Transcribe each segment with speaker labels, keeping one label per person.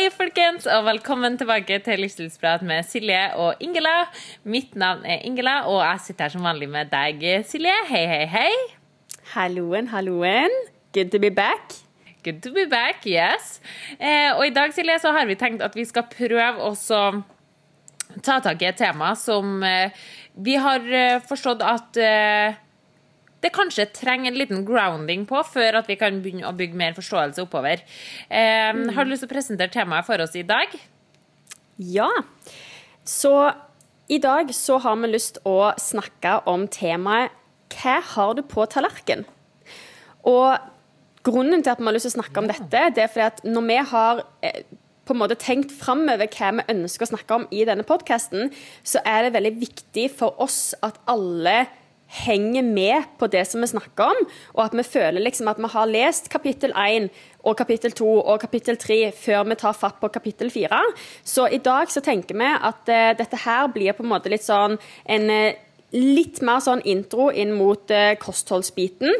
Speaker 1: Hei, folkens, og velkommen tilbake til Livsstilsprat med Silje og Ingela. Mitt navn er Ingela, og jeg sitter her som vanlig med deg, Silje. Hei, hei, hei.
Speaker 2: Halloen, halloen. Good to be back.
Speaker 1: Good to be back, yes. Eh, og i dag, Silje, så har vi tenkt at vi skal prøve også ta tak i et tema som eh, vi har eh, forstått at eh, det kanskje trenger en liten grounding på før at vi kan begynne å bygge mer forståelse oppover. Eh, mm. Har du lyst til å presentere temaet for oss i dag?
Speaker 2: Ja. Så i dag så har vi lyst å snakke om temaet Hva har du på tallerken? Og grunnen til at vi har lyst til å snakke om dette, det er fordi at når vi har eh, på en måte tenkt framover hva vi ønsker å snakke om i denne podkasten, så er det veldig viktig for oss at alle henger med på det som vi snakker om, og at vi føler liksom at vi har lest kapittel 1 og kapittel 2 og kapittel 3 før vi tar fatt på kapittel 4. Så i dag så tenker vi at uh, dette her blir på en måte litt sånn en uh, Litt mer sånn intro inn mot uh, kostholdsbiten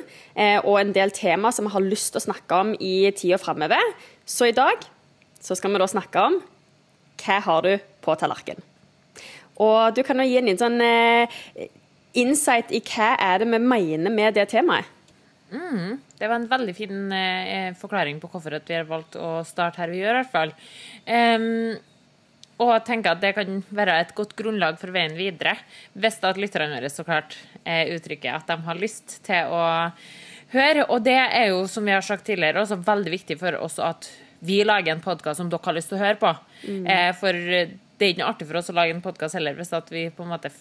Speaker 2: og en del tema som vi har lyst til å snakke om i tida framover. Så i dag så skal vi da snakke om hva har du på tallerkenen. Og du kan jo gi en sånn insight i hva er det vi mener med det temaet.
Speaker 1: Mm, det var en veldig fin eh, forklaring på hvorfor vi har valgt å starte her vi gjør, i hvert fall. Um, og jeg tenker at det kan være et godt grunnlag for veien videre, hvis at lytterne våre så klart eh, uttrykker at de har lyst til å høre. Og det er jo, som vi har sagt tidligere, også veldig viktig for oss at vi lager en podkast som dere har lyst til å høre på. Mm. Eh, for det er ikke noe artig for oss å lage en podkast heller hvis at vi på en måte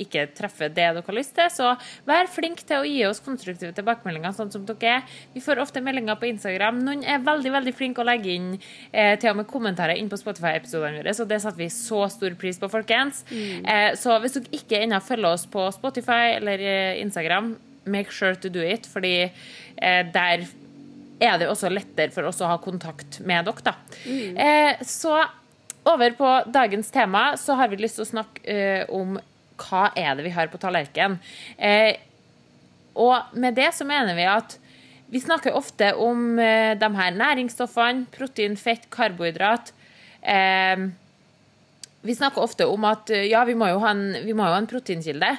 Speaker 1: ikke treffer det dere har lyst til. Så vær flink til å gi oss konstruktive tilbakemeldinger, sånn som dere er. Vi får ofte meldinger på Instagram. Noen er veldig veldig flinke å legge inn eh, til og med kommentarer inn på Spotify-episodene våre, så det setter vi så stor pris på, folkens. Mm. Eh, så hvis dere ikke ennå følger oss på Spotify eller eh, Instagram, make sure to do it, fordi eh, der er det også lettere for oss å ha kontakt med dere, da. Mm. Eh, så over på dagens tema så har vi lyst til å snakke uh, om hva er det vi har på tallerkenen. Eh, og med det så mener vi at vi snakker ofte om eh, de her næringsstoffene, protein, fett, karbohydrat. Eh, vi snakker ofte om at eh, ja, vi må jo ha en, jo ha en proteinkilde.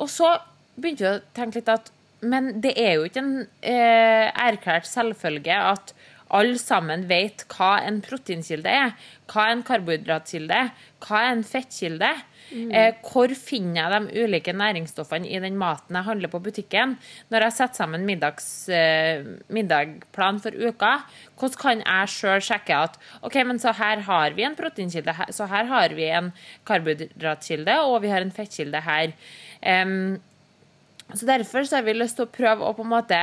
Speaker 1: Og så begynte vi å tenke litt at men det er jo ikke en eh, erklært selvfølge at alle sammen vet hva en proteinkilde er, hva en karbohydratkilde er, hva en fettkilde er. Mm. Eh, hvor finner jeg de ulike næringsstoffene i den maten jeg handler på butikken? Når jeg setter sammen middags, eh, middagplan for uka, hvordan kan jeg sjøl sjekke at OK, men så her har vi en proteinkilde, så her har vi en karbohydratkilde, og vi har en fettkilde her. Um, så Derfor så har vi lyst til å prøve å på en måte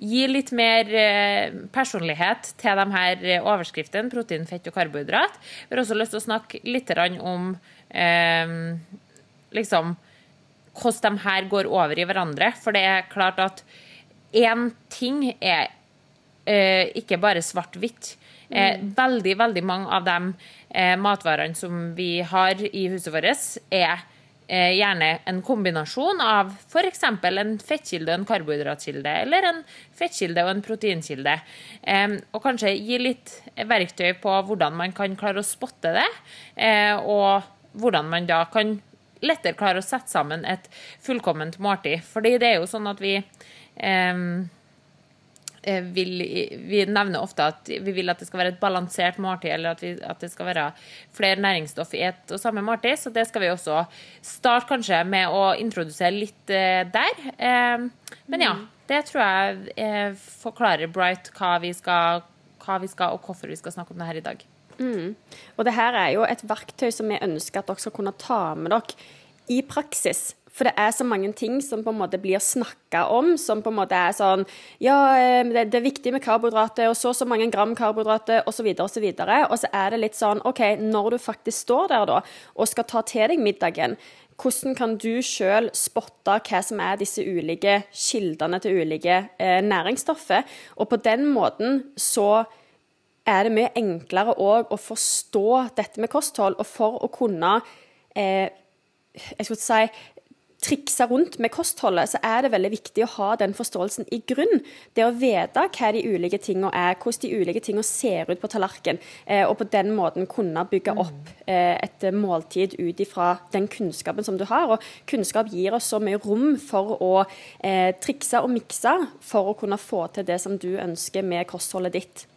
Speaker 1: gi litt mer eh, personlighet til de her eh, overskriftene, protein, fett og karbohydrat. Vi har også lyst til å snakke litt om eh, liksom hvordan de her går over i hverandre. For det er klart at én ting er eh, ikke bare svart-hvitt. Eh, mm. veldig, veldig mange av de eh, matvarene som vi har i huset vårt, er eh, gjerne en kombinasjon av f.eks. en fettkilde og en karbohydratkilde, eller en fettkilde og en proteinkilde. Eh, og kanskje gi litt verktøy på hvordan man kan klare å spotte det, eh, og hvordan man da kan lettere klare å sette sammen et fullkomment måltid. Fordi det er jo sånn at vi eh, Eh, vil, vi nevner ofte at vi vil at det skal være et balansert måltid, eller at, vi, at, det skal være flere næringsstoff i et og samme måltid. Så det skal vi også starte kanskje med å introdusere litt eh, der. Eh, men ja, mm. det tror jeg forklarer Bright hva vi, skal, hva vi skal, og hvorfor vi skal snakke om det her i dag.
Speaker 2: Mm. Og det her er jo et verktøy som vi ønsker at dere skal kunne ta med dere i praksis. For det er så mange ting som på en måte blir snakka om, som på en måte er sånn Ja, eh, det, er viktig med karbohydrater, og så og så mange gram karbohydrater, osv., osv. Og så er det litt sånn OK, når du faktisk står der da, og skal ta til deg middagen, hvordan kan du sjøl spotte hva som er disse ulike kildene til ulike eh, næringsstoffer? Og på den måten så er det mye enklere å forstå dette med kosthold, og for å kunne eh, jeg skulle si trikse rundt med kostholdet, så er det veldig viktig å ha den forståelsen i grunn. Det å vite hva de ulike tingene er, hvordan de ulike tingene ser ut på tallerken, eh, og på den måten kunne bygge opp eh, et måltid ut ifra den kunnskapen som du har. Og kunnskap gir oss så mye rom for å eh, trikse og mikse for å kunne få til det som du ønsker med kostholdet ditt.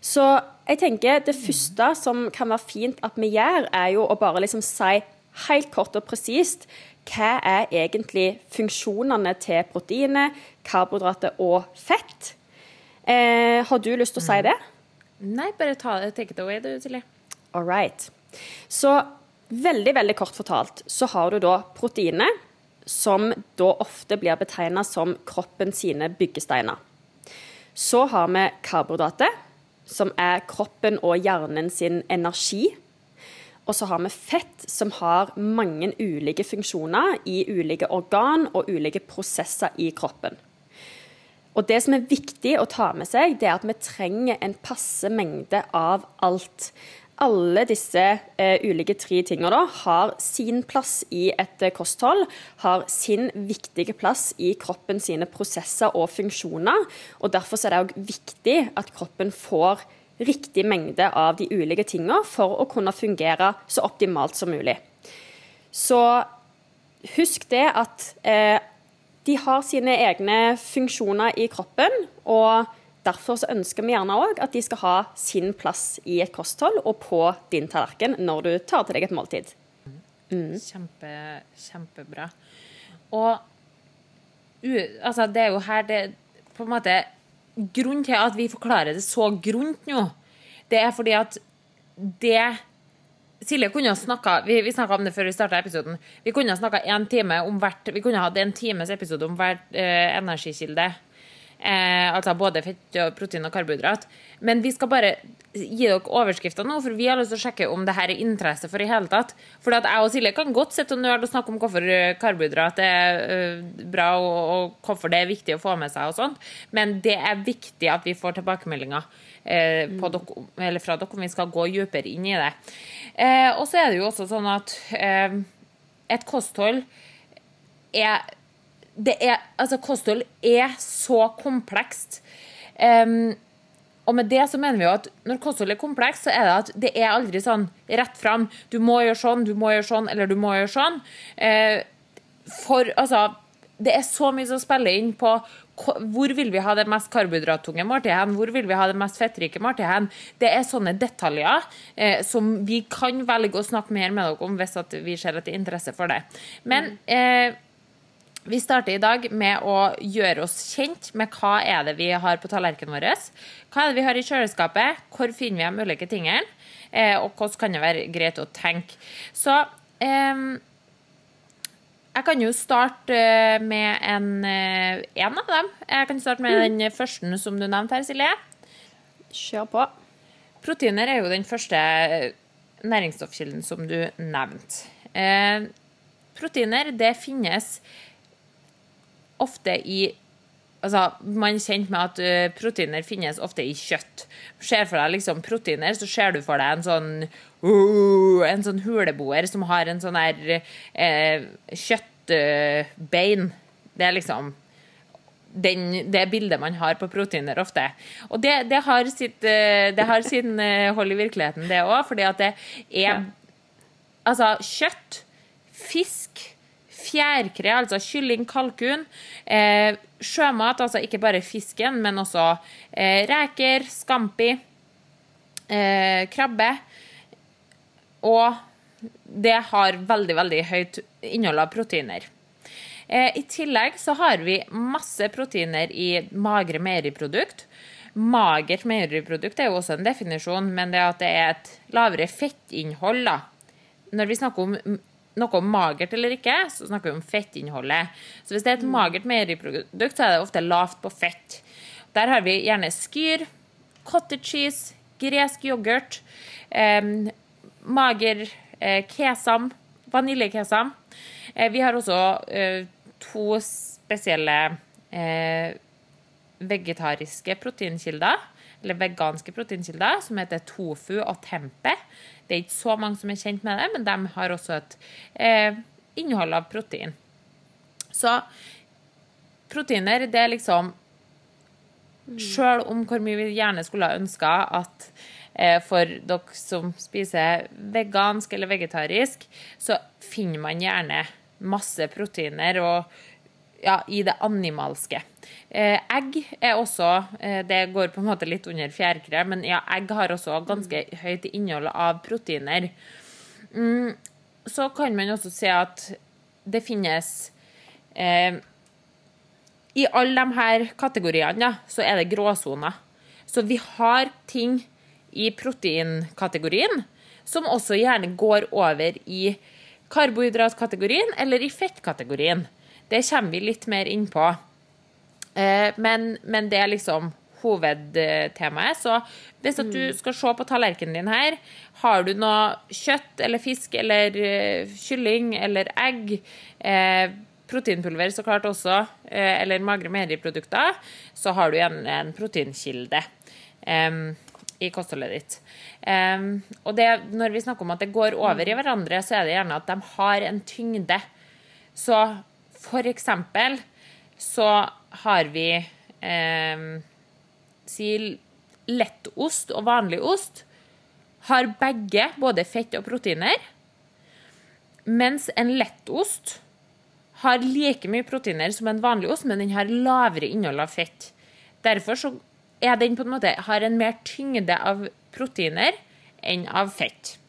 Speaker 2: Så jeg tenker det første som kan være fint at vi gjør, er jo å bare liksom si helt kort og presist hva er egentlig funksjonene til proteinet, karbohydrater og fett. Eh, har du lyst til å si det?
Speaker 1: Nei, bare ta det, take it away, du, Silje.
Speaker 2: All right. Så veldig, veldig kort fortalt så har du da proteinet, som da ofte blir betegna som kroppen sine byggesteiner. Så har vi karbohydrater, som er kroppen og hjernen sin energi. Og så har vi fett, som har mange ulike funksjoner i ulike organ og ulike prosesser i kroppen. Og det som er viktig å ta med seg, det er at vi trenger en passe mengde av alt. Alle disse eh, ulike tre tingene da, har sin plass i et eh, kosthold, har sin viktige plass i kroppen sine prosesser og funksjoner. og Derfor er det òg viktig at kroppen får riktig mengde av de ulike tingene for å kunne fungere så optimalt som mulig. Så husk det at eh, de har sine egne funksjoner i kroppen. og Derfor så ønsker vi gjerne òg at de skal ha sin plass i et kosthold og på din tallerken når du tar til deg et måltid.
Speaker 1: Mm. Kjempe, kjempebra. Og altså, det er jo her det på en måte Grunnen til at vi forklarer det så grunt nå, det er fordi at det Silje kunne ha snakka Vi, vi snakka om det før vi starta episoden. Vi kunne ha snakka en time om hvert Vi kunne hatt en times episode om hver eh, energikilde. Eh, altså både fett, og protein og karbohydrat. Men vi skal bare gi dere overskrifter nå, for vi har lyst til å sjekke om det her er interesse for i hele tatt. For at jeg og Silje kan godt sitte og nøle og snakke om hvorfor eh, karbohydrat er uh, bra, og, og, hvorfor det er viktig å få med seg og sånt. Men det er viktig at vi får tilbakemeldinger eh, dere, eller fra dere om vi skal gå dypere inn i det. Eh, og så er det jo også sånn at eh, et kosthold er det er, altså Kosthold er så komplekst. Um, og med det så mener vi jo at når kosthold er komplekst, så er det at det er aldri sånn rett fram. Du må gjøre sånn, du må gjøre sånn, eller du må gjøre sånn. Uh, for altså Det er så mye som spiller inn på hvor vil vi ha det mest karbohydrattunge måltidet hen? Hvor vil vi ha det mest fettrike måltidet hen? Det er sånne detaljer eh, som vi kan velge å snakke mer med dere om hvis vi ser at det er interesse for det. Men eh, vi starter i dag med å gjøre oss kjent med hva er det vi har på tallerkenen vår. Hva er det vi har i kjøleskapet, hvor finner vi de ulike tingene, eh, og hvordan kan det være greit å tenke. Så eh, jeg kan jo starte eh, med en, eh, en av dem. Jeg kan starte med mm. den første som du nevnte her, Silje.
Speaker 2: Kjør på.
Speaker 1: Proteiner er jo den første næringsstoffkilden som du nevnte. Eh, proteiner det finnes ofte i Altså, man er kjent med at uh, proteiner finnes ofte i kjøtt. Ser for deg liksom proteiner, så ser du for deg en sånn uh, en sånn huleboer som har en sånn der uh, kjøttbein. det er liksom den, det bildet man har på proteiner ofte. Og det, det, har, sitt, det har, sin hold i virkeligheten, det òg, fordi at det er Altså, kjøtt, fisk fjærkre, altså kylling, kalkun. Eh, sjømat, altså ikke bare fisken, men også eh, reker, scampi, eh, krabbe. Og det har veldig, veldig høyt innhold av proteiner. Eh, I tillegg så har vi masse proteiner i magre meieriprodukt. Magert meieriprodukt er jo også en definisjon, men det at det er et lavere fettinnhold, da. Når vi snakker om noe magert eller ikke, så snakker vi om fettinnholdet. Så hvis det er et magert meieriprodukt, så er det ofte lavt på fett. Der har vi gjerne skyr, cottage cheese, gresk yoghurt, eh, mager eh, kesam, vaniljekesam. Eh, vi har også eh, to spesielle eh, vegetariske proteinkilder, eller veganske proteinkilder, som heter tofu og tempe. Det er ikke så mange som er kjent med det, men de har også et eh, innhold av protein. Så proteiner, det er liksom Sjøl om hvor mye vi gjerne skulle ha ønska at eh, for dere som spiser vegansk eller vegetarisk, så finner man gjerne masse proteiner og, ja, i det animalske. Eh, egg er også eh, Det går på en måte litt under fjærkre, men ja, egg har også ganske høyt innhold av proteiner. Mm, så kan man også se at det finnes eh, i alle de her kategoriene ja, så er det gråsoner. Så vi har ting i proteinkategorien som også gjerne går over i karbohydratkategorien eller i fettkategorien. Det kommer vi litt mer inn på. Eh, men, men, det er liksom hovedtemaet. Så hvis du mm. skal se på tallerkenen din her, har du noe kjøtt eller fisk eller uh, kylling eller egg, eh, proteinpulver så klart også, eh, eller magre meieriprodukter, så har du igjen en proteinkilde i kostholdet ditt. Og det, når vi snakker om at det går over i hverandre, så er det gjerne at de har en tyngde. Så for eksempel så har vi eh, si lettost og vanlig ost har begge både fett og proteiner. Mens en lettost har like mye proteiner som en vanlig ost, men den har lavere innhold av fett. Derfor så er den på en måte, har en mer tyngde av proteiner enn av fett.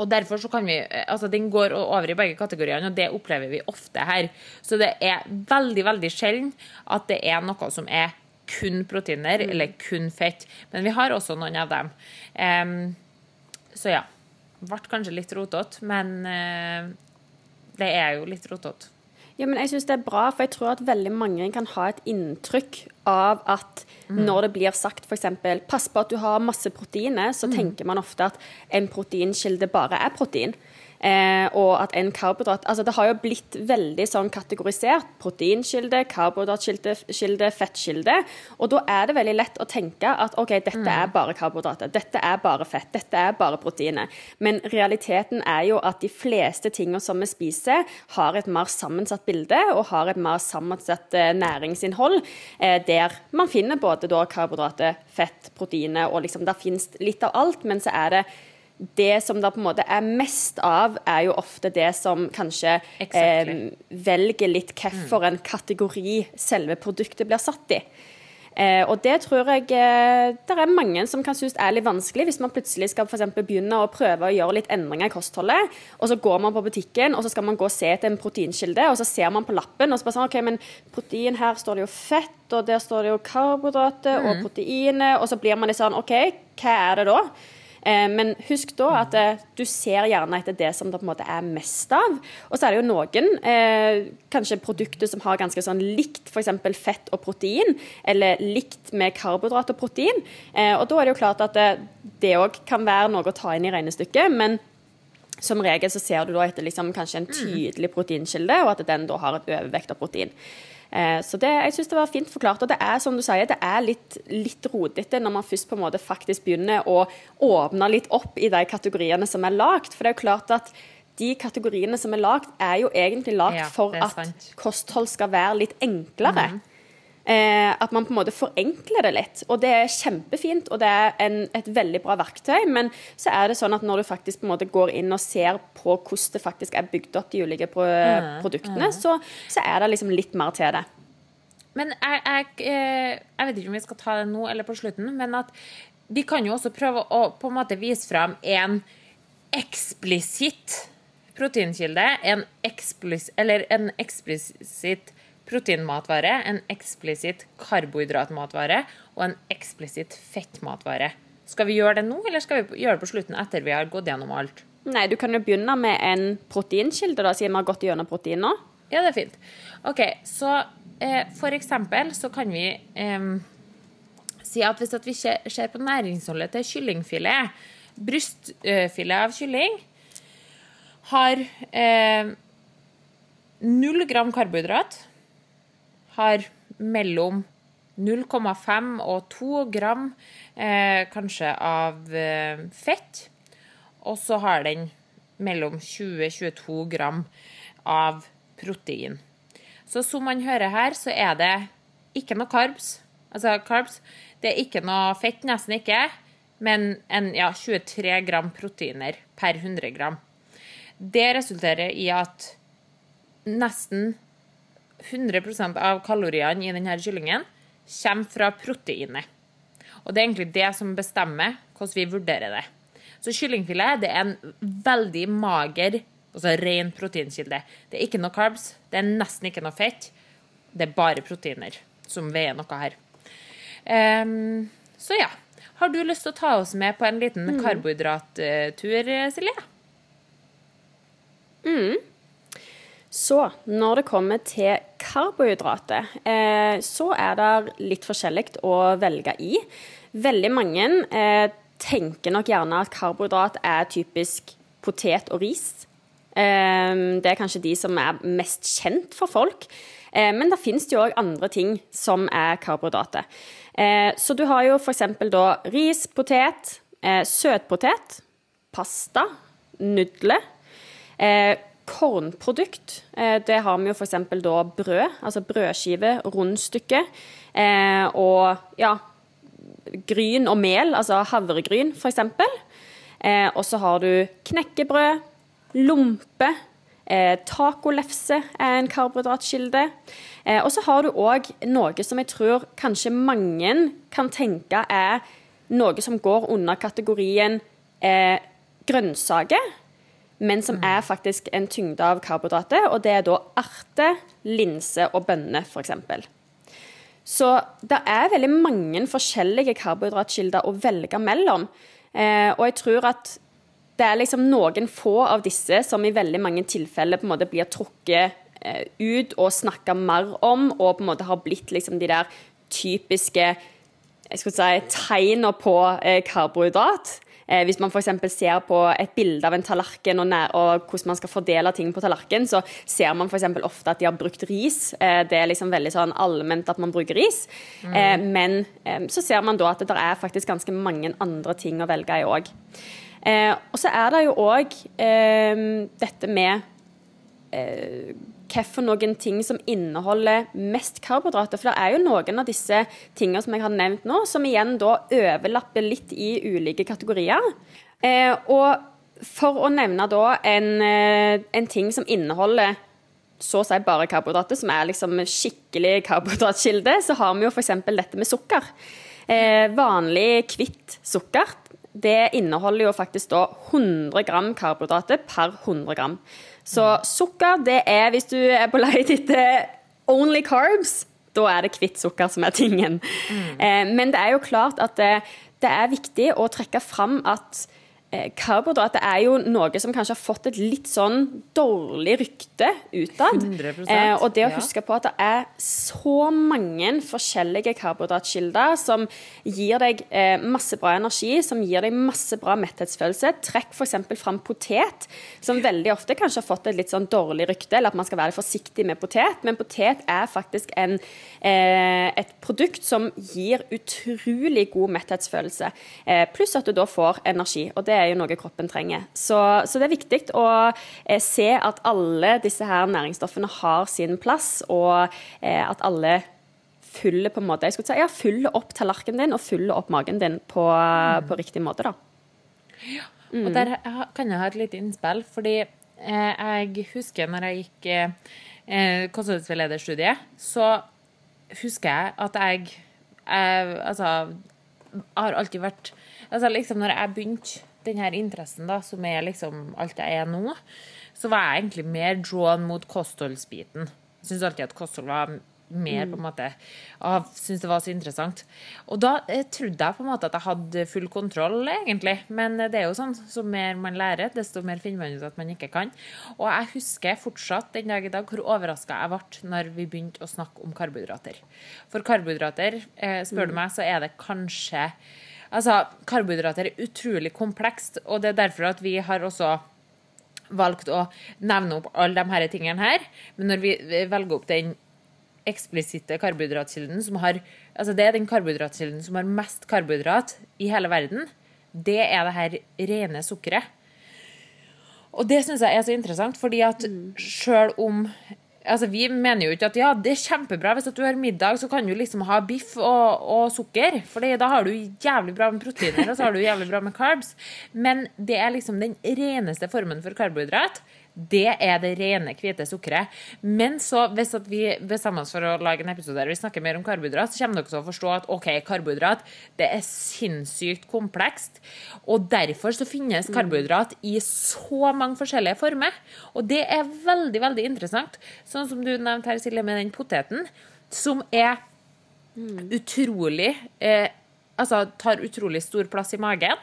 Speaker 1: Og derfor så kan vi, altså Den går over i begge kategoriene, og det opplever vi ofte her. Så det er veldig veldig sjelden at det er noe som er kun proteiner mm. eller kun fett. Men vi har også noen av dem. Um, så ja. Ble kanskje litt rotete, men uh, det er jo litt rotete.
Speaker 2: Ja, men jeg synes det er bra, for jeg tror at veldig mange kan ha et inntrykk av at mm. når det blir sagt f.eks.: Pass på at du har masse proteiner, så mm. tenker man ofte at en proteinkilde bare er protein. Eh, og at en karbohydrat Altså det har jo blitt veldig sånn kategorisert. Proteinkilde, karbohydratkilde, fettkilde. Og da er det veldig lett å tenke at OK, dette mm. er bare karbohydrater. Dette er bare fett. Dette er bare proteiner. Men realiteten er jo at de fleste tingene som vi spiser, har et mer sammensatt bilde og har et mer sammensatt eh, næringsinnhold, eh, der man finner både da karbohydrater, fett, proteiner og liksom Der finnes litt av alt, men så er det det som det på en måte er mest av, er jo ofte det som kanskje exactly. eh, velger litt hvilken mm. kategori selve produktet blir satt i. Eh, og det tror jeg eh, det er mange som kan synes er litt vanskelig, hvis man plutselig skal for begynne å prøve å gjøre litt endringer i kostholdet, og så går man på butikken og så skal man gå og se etter en proteinkilde, og så ser man på lappen og så bare sånn OK, men protein her står det jo fett, og der står det jo karbohydrater mm. og proteiner, og så blir man litt sånn OK, hva er det da? Eh, men husk da at eh, du ser gjerne etter det som det på en måte er mest av. Og så er det jo noen eh, kanskje produkter som har ganske sånn likt f.eks. fett og protein, eller likt med karbohydrat og protein. Og da er det jo klart at det òg kan være noe å ta inn i regnestykket. men som regel så ser du da etter liksom kanskje en mm. tydelig proteinkilde, og at den da har et overvekt av protein. Eh, så det, jeg synes det var fint forklart. Og det er som du sier, det er litt, litt rodete når man først på en måte faktisk begynner å åpne litt opp i de kategoriene som er lagd. For det er jo klart at de kategoriene som er lagd, er jo egentlig lagd ja, for at kosthold skal være litt enklere. Mm. Eh, at man på en måte forenkler det litt. Og det er kjempefint, og det er en, et veldig bra verktøy. Men så er det sånn at når du faktisk på en måte går inn og ser på hvordan det faktisk er bygd opp, de ulike pro mm, produktene, mm. Så, så, er det liksom litt mer til det.
Speaker 1: Men jeg, jeg, eh, jeg, vet ikke om vi skal ta det nå eller på slutten, men at vi kan jo også prøve å på en måte vise fram en eksplisitt proteinkilde, en eksplisitt, eller en eksplisitt proteinmatvare, en eksplisitt karbohydratmatvare og en eksplisitt fettmatvare. Skal vi gjøre det nå, eller skal vi gjøre det på slutten etter vi har gått gjennom alt?
Speaker 2: Nei, du kan jo begynne med en proteinkilde, da, siden vi har gått gjennom protein nå.
Speaker 1: Ja, det er fint. OK, så eh, for eksempel så kan vi eh, si at hvis at vi ser på næringsholdet til kyllingfilet, brystfilet av kylling har eh, null gram karbohydrat, har mellom 0,5 og 2 gram eh, kanskje av eh, fett. Og så har den mellom 20-22 gram av protein. Så som man hører her, så er det ikke noe carbs. Altså carbs. Det er ikke noe fett, nesten ikke, men en, ja, 23 gram proteiner per 100 gram. Det resulterer i at nesten 100% av kaloriene i denne kyllingen kommer fra proteinet. Og det er egentlig det som bestemmer hvordan vi vurderer det. Så kyllingfilet det er en veldig mager, altså ren proteinkilde. Det er ikke noe carbs, det er nesten ikke noe fett. Det er bare proteiner som veier noe her. Um, så ja. Har du lyst til å ta oss med på en liten mm. karbohydrattur, Silje?
Speaker 2: Mm. Så når det kommer til karbohydrater, eh, så er det litt forskjellig å velge i. Veldig mange eh, tenker nok gjerne at karbohydrat er typisk potet og ris. Eh, det er kanskje de som er mest kjent for folk. Men det finnes jo òg andre ting som er karbohydrater. Så du har jo f.eks. da ris, potet, søtpotet, pasta, nudler kornprodukt. Eh, det har vi jo f.eks. da brød, altså brødskive, rundstykke. Eh, og ja, gryn og mel, altså havregryn f.eks. Eh, og så har du knekkebrød, lompe. tacolefse er en karbohydratkilde. og så har du òg noe som jeg tror kanskje mange kan tenke er noe som går under kategorien grønnsaker men som er faktisk en tyngde av karbohydrater. Og det er da arte, linse og bønner, f.eks. Så det er veldig mange forskjellige karbohydratkilder å velge mellom. Eh, og jeg tror at det er liksom noen få av disse som i veldig mange tilfeller på en måte blir trukket eh, ut og snakka mer om, og på en måte har blitt liksom de der typiske jeg skulle si, tegnene på eh, karbohydrat. Eh, hvis man f.eks. ser på et bilde av en tallerken og, nær, og, hvordan man skal fordele ting på tallerken, så ser man f.eks. ofte at de har brukt ris. Eh, det er liksom veldig sånn allment at man bruker ris. Mm. Eh, men eh, så ser man da at det er faktisk ganske mange andre ting å velge i òg. Eh, og så er det jo òg eh, dette med hvilke noen ting som inneholder mest karbohydrater. For det er jo noen av disse tingene som jeg har nevnt nå, som igjen da overlapper litt i ulike kategorier. Eh, og for å nevne da en, eh, en ting som inneholder så å si bare karbohydrater, som er liksom skikkelig karbohydratkilde, så har vi jo f.eks. dette med sukker. Eh, vanlig hvitt sukker det inneholder jo faktisk da 100 gram karbohydrater per 100 gram. Så sukker, det er hvis du er på leit etter only carbs, da er det hvitt sukker som er tingen. Mm. Eh, men det er jo klart at det, det er viktig å trekke fram at Eh, karbohydrater er jo noe som kanskje har fått et litt sånn dårlig rykte utad. Eh, og det å huske på at det er så mange forskjellige karbohydratkilder som gir deg eh, masse bra energi, som gir deg masse bra metthetsfølelse. Trekk f.eks. fram potet, som veldig ofte kanskje har fått et litt sånn dårlig rykte, eller at man skal være forsiktig med potet. Men potet er faktisk en, eh, et produkt som gir utrolig god metthetsfølelse, eh, pluss at du da får energi. og det er jo noe kroppen trenger. Så, så det er viktig å eh, se at alle disse her næringsstoffene har sin plass, og eh, at alle fyller på en måte, jeg skulle si, ja, fyller opp tallerkenen din og fyller opp magen din på, mm. på riktig måte. da.
Speaker 1: Ja, og mm. der kan jeg ha et lite innspill. fordi eh, jeg husker når jeg gikk eh, kostholdsveilederstudiet, så husker jeg at jeg, jeg altså, har alltid vært altså liksom når jeg begynte den her interessen, da, som er liksom alt jeg er nå, så var jeg egentlig mer drawn mot kostholdsbiten. Jeg syns alltid at kosthold var mer på en måte og Syns det var så interessant. Og da eh, trodde jeg på en måte at jeg hadde full kontroll, egentlig. Men det er jo sånn, så mer man lærer, desto mer finner man ut at man ikke kan. Og jeg husker fortsatt den dag i dag hvor overraska jeg ble når vi begynte å snakke om karbohydrater. For karbohydrater, eh, spør du mm. meg, så er det kanskje Altså, karbohydrater er utrolig komplekst, og det er derfor at vi har også valgt å nevne opp alle de her tingene her. Men når vi velger opp den eksplisitte karbohydratkilden som har Altså det er den karbohydratkilden som har mest karbohydrat i hele verden. Det er det her rene sukkeret. Og det syns jeg er så interessant, fordi at mm. sjøl om Altså, Vi mener jo ikke at ja, det er kjempebra hvis du har middag, så kan du liksom ha biff og, og sukker. For da har du jævlig bra med proteiner, og så har du jævlig bra med carbs. Men det er liksom den reneste formen for karbohydrat. Det er det rene, hvite sukkeret. Men så, hvis vi bestemmer oss for å lage en episode der vi snakker mer om karbohydrat, så kommer dere til å forstå at ok, karbohydrat det er sinnssykt komplekst. Og derfor så finnes mm. karbohydrat i så mange forskjellige former. Og det er veldig, veldig interessant. Sånn som du nevnte her, Silje, med den poteten, som er mm. utrolig eh, Altså tar utrolig stor plass i magen.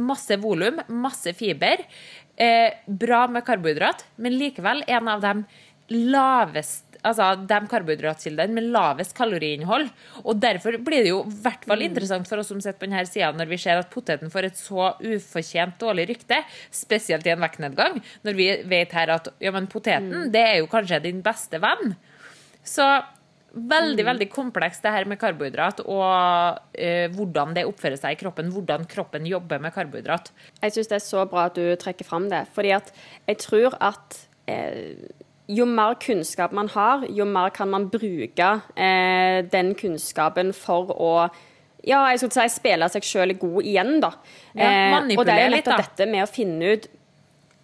Speaker 1: Masse volum, masse fiber. Eh, bra med karbohydrat, men likevel en av de laveste altså de karbohydratkildene med lavest kaloriinnhold. Og Derfor blir det jo i hvert fall mm. interessant for oss som sitter på denne sida, når vi ser at poteten får et så ufortjent dårlig rykte, spesielt i en vektnedgang, når vi vet her at ja, men poteten mm. det er jo kanskje din beste venn. Så veldig mm. veldig komplekst det her med karbohydrat og uh, hvordan det oppfører seg i kroppen. Hvordan kroppen jobber med karbohydrat.
Speaker 2: Jeg syns det er så bra at du trekker fram det. fordi at jeg tror at eh, jo mer kunnskap man har, jo mer kan man bruke eh, den kunnskapen for å ja, jeg skulle si spille seg sjøl god igjen, da.
Speaker 1: Ja, manipulere litt, da. Og det er nettopp
Speaker 2: dette med å finne ut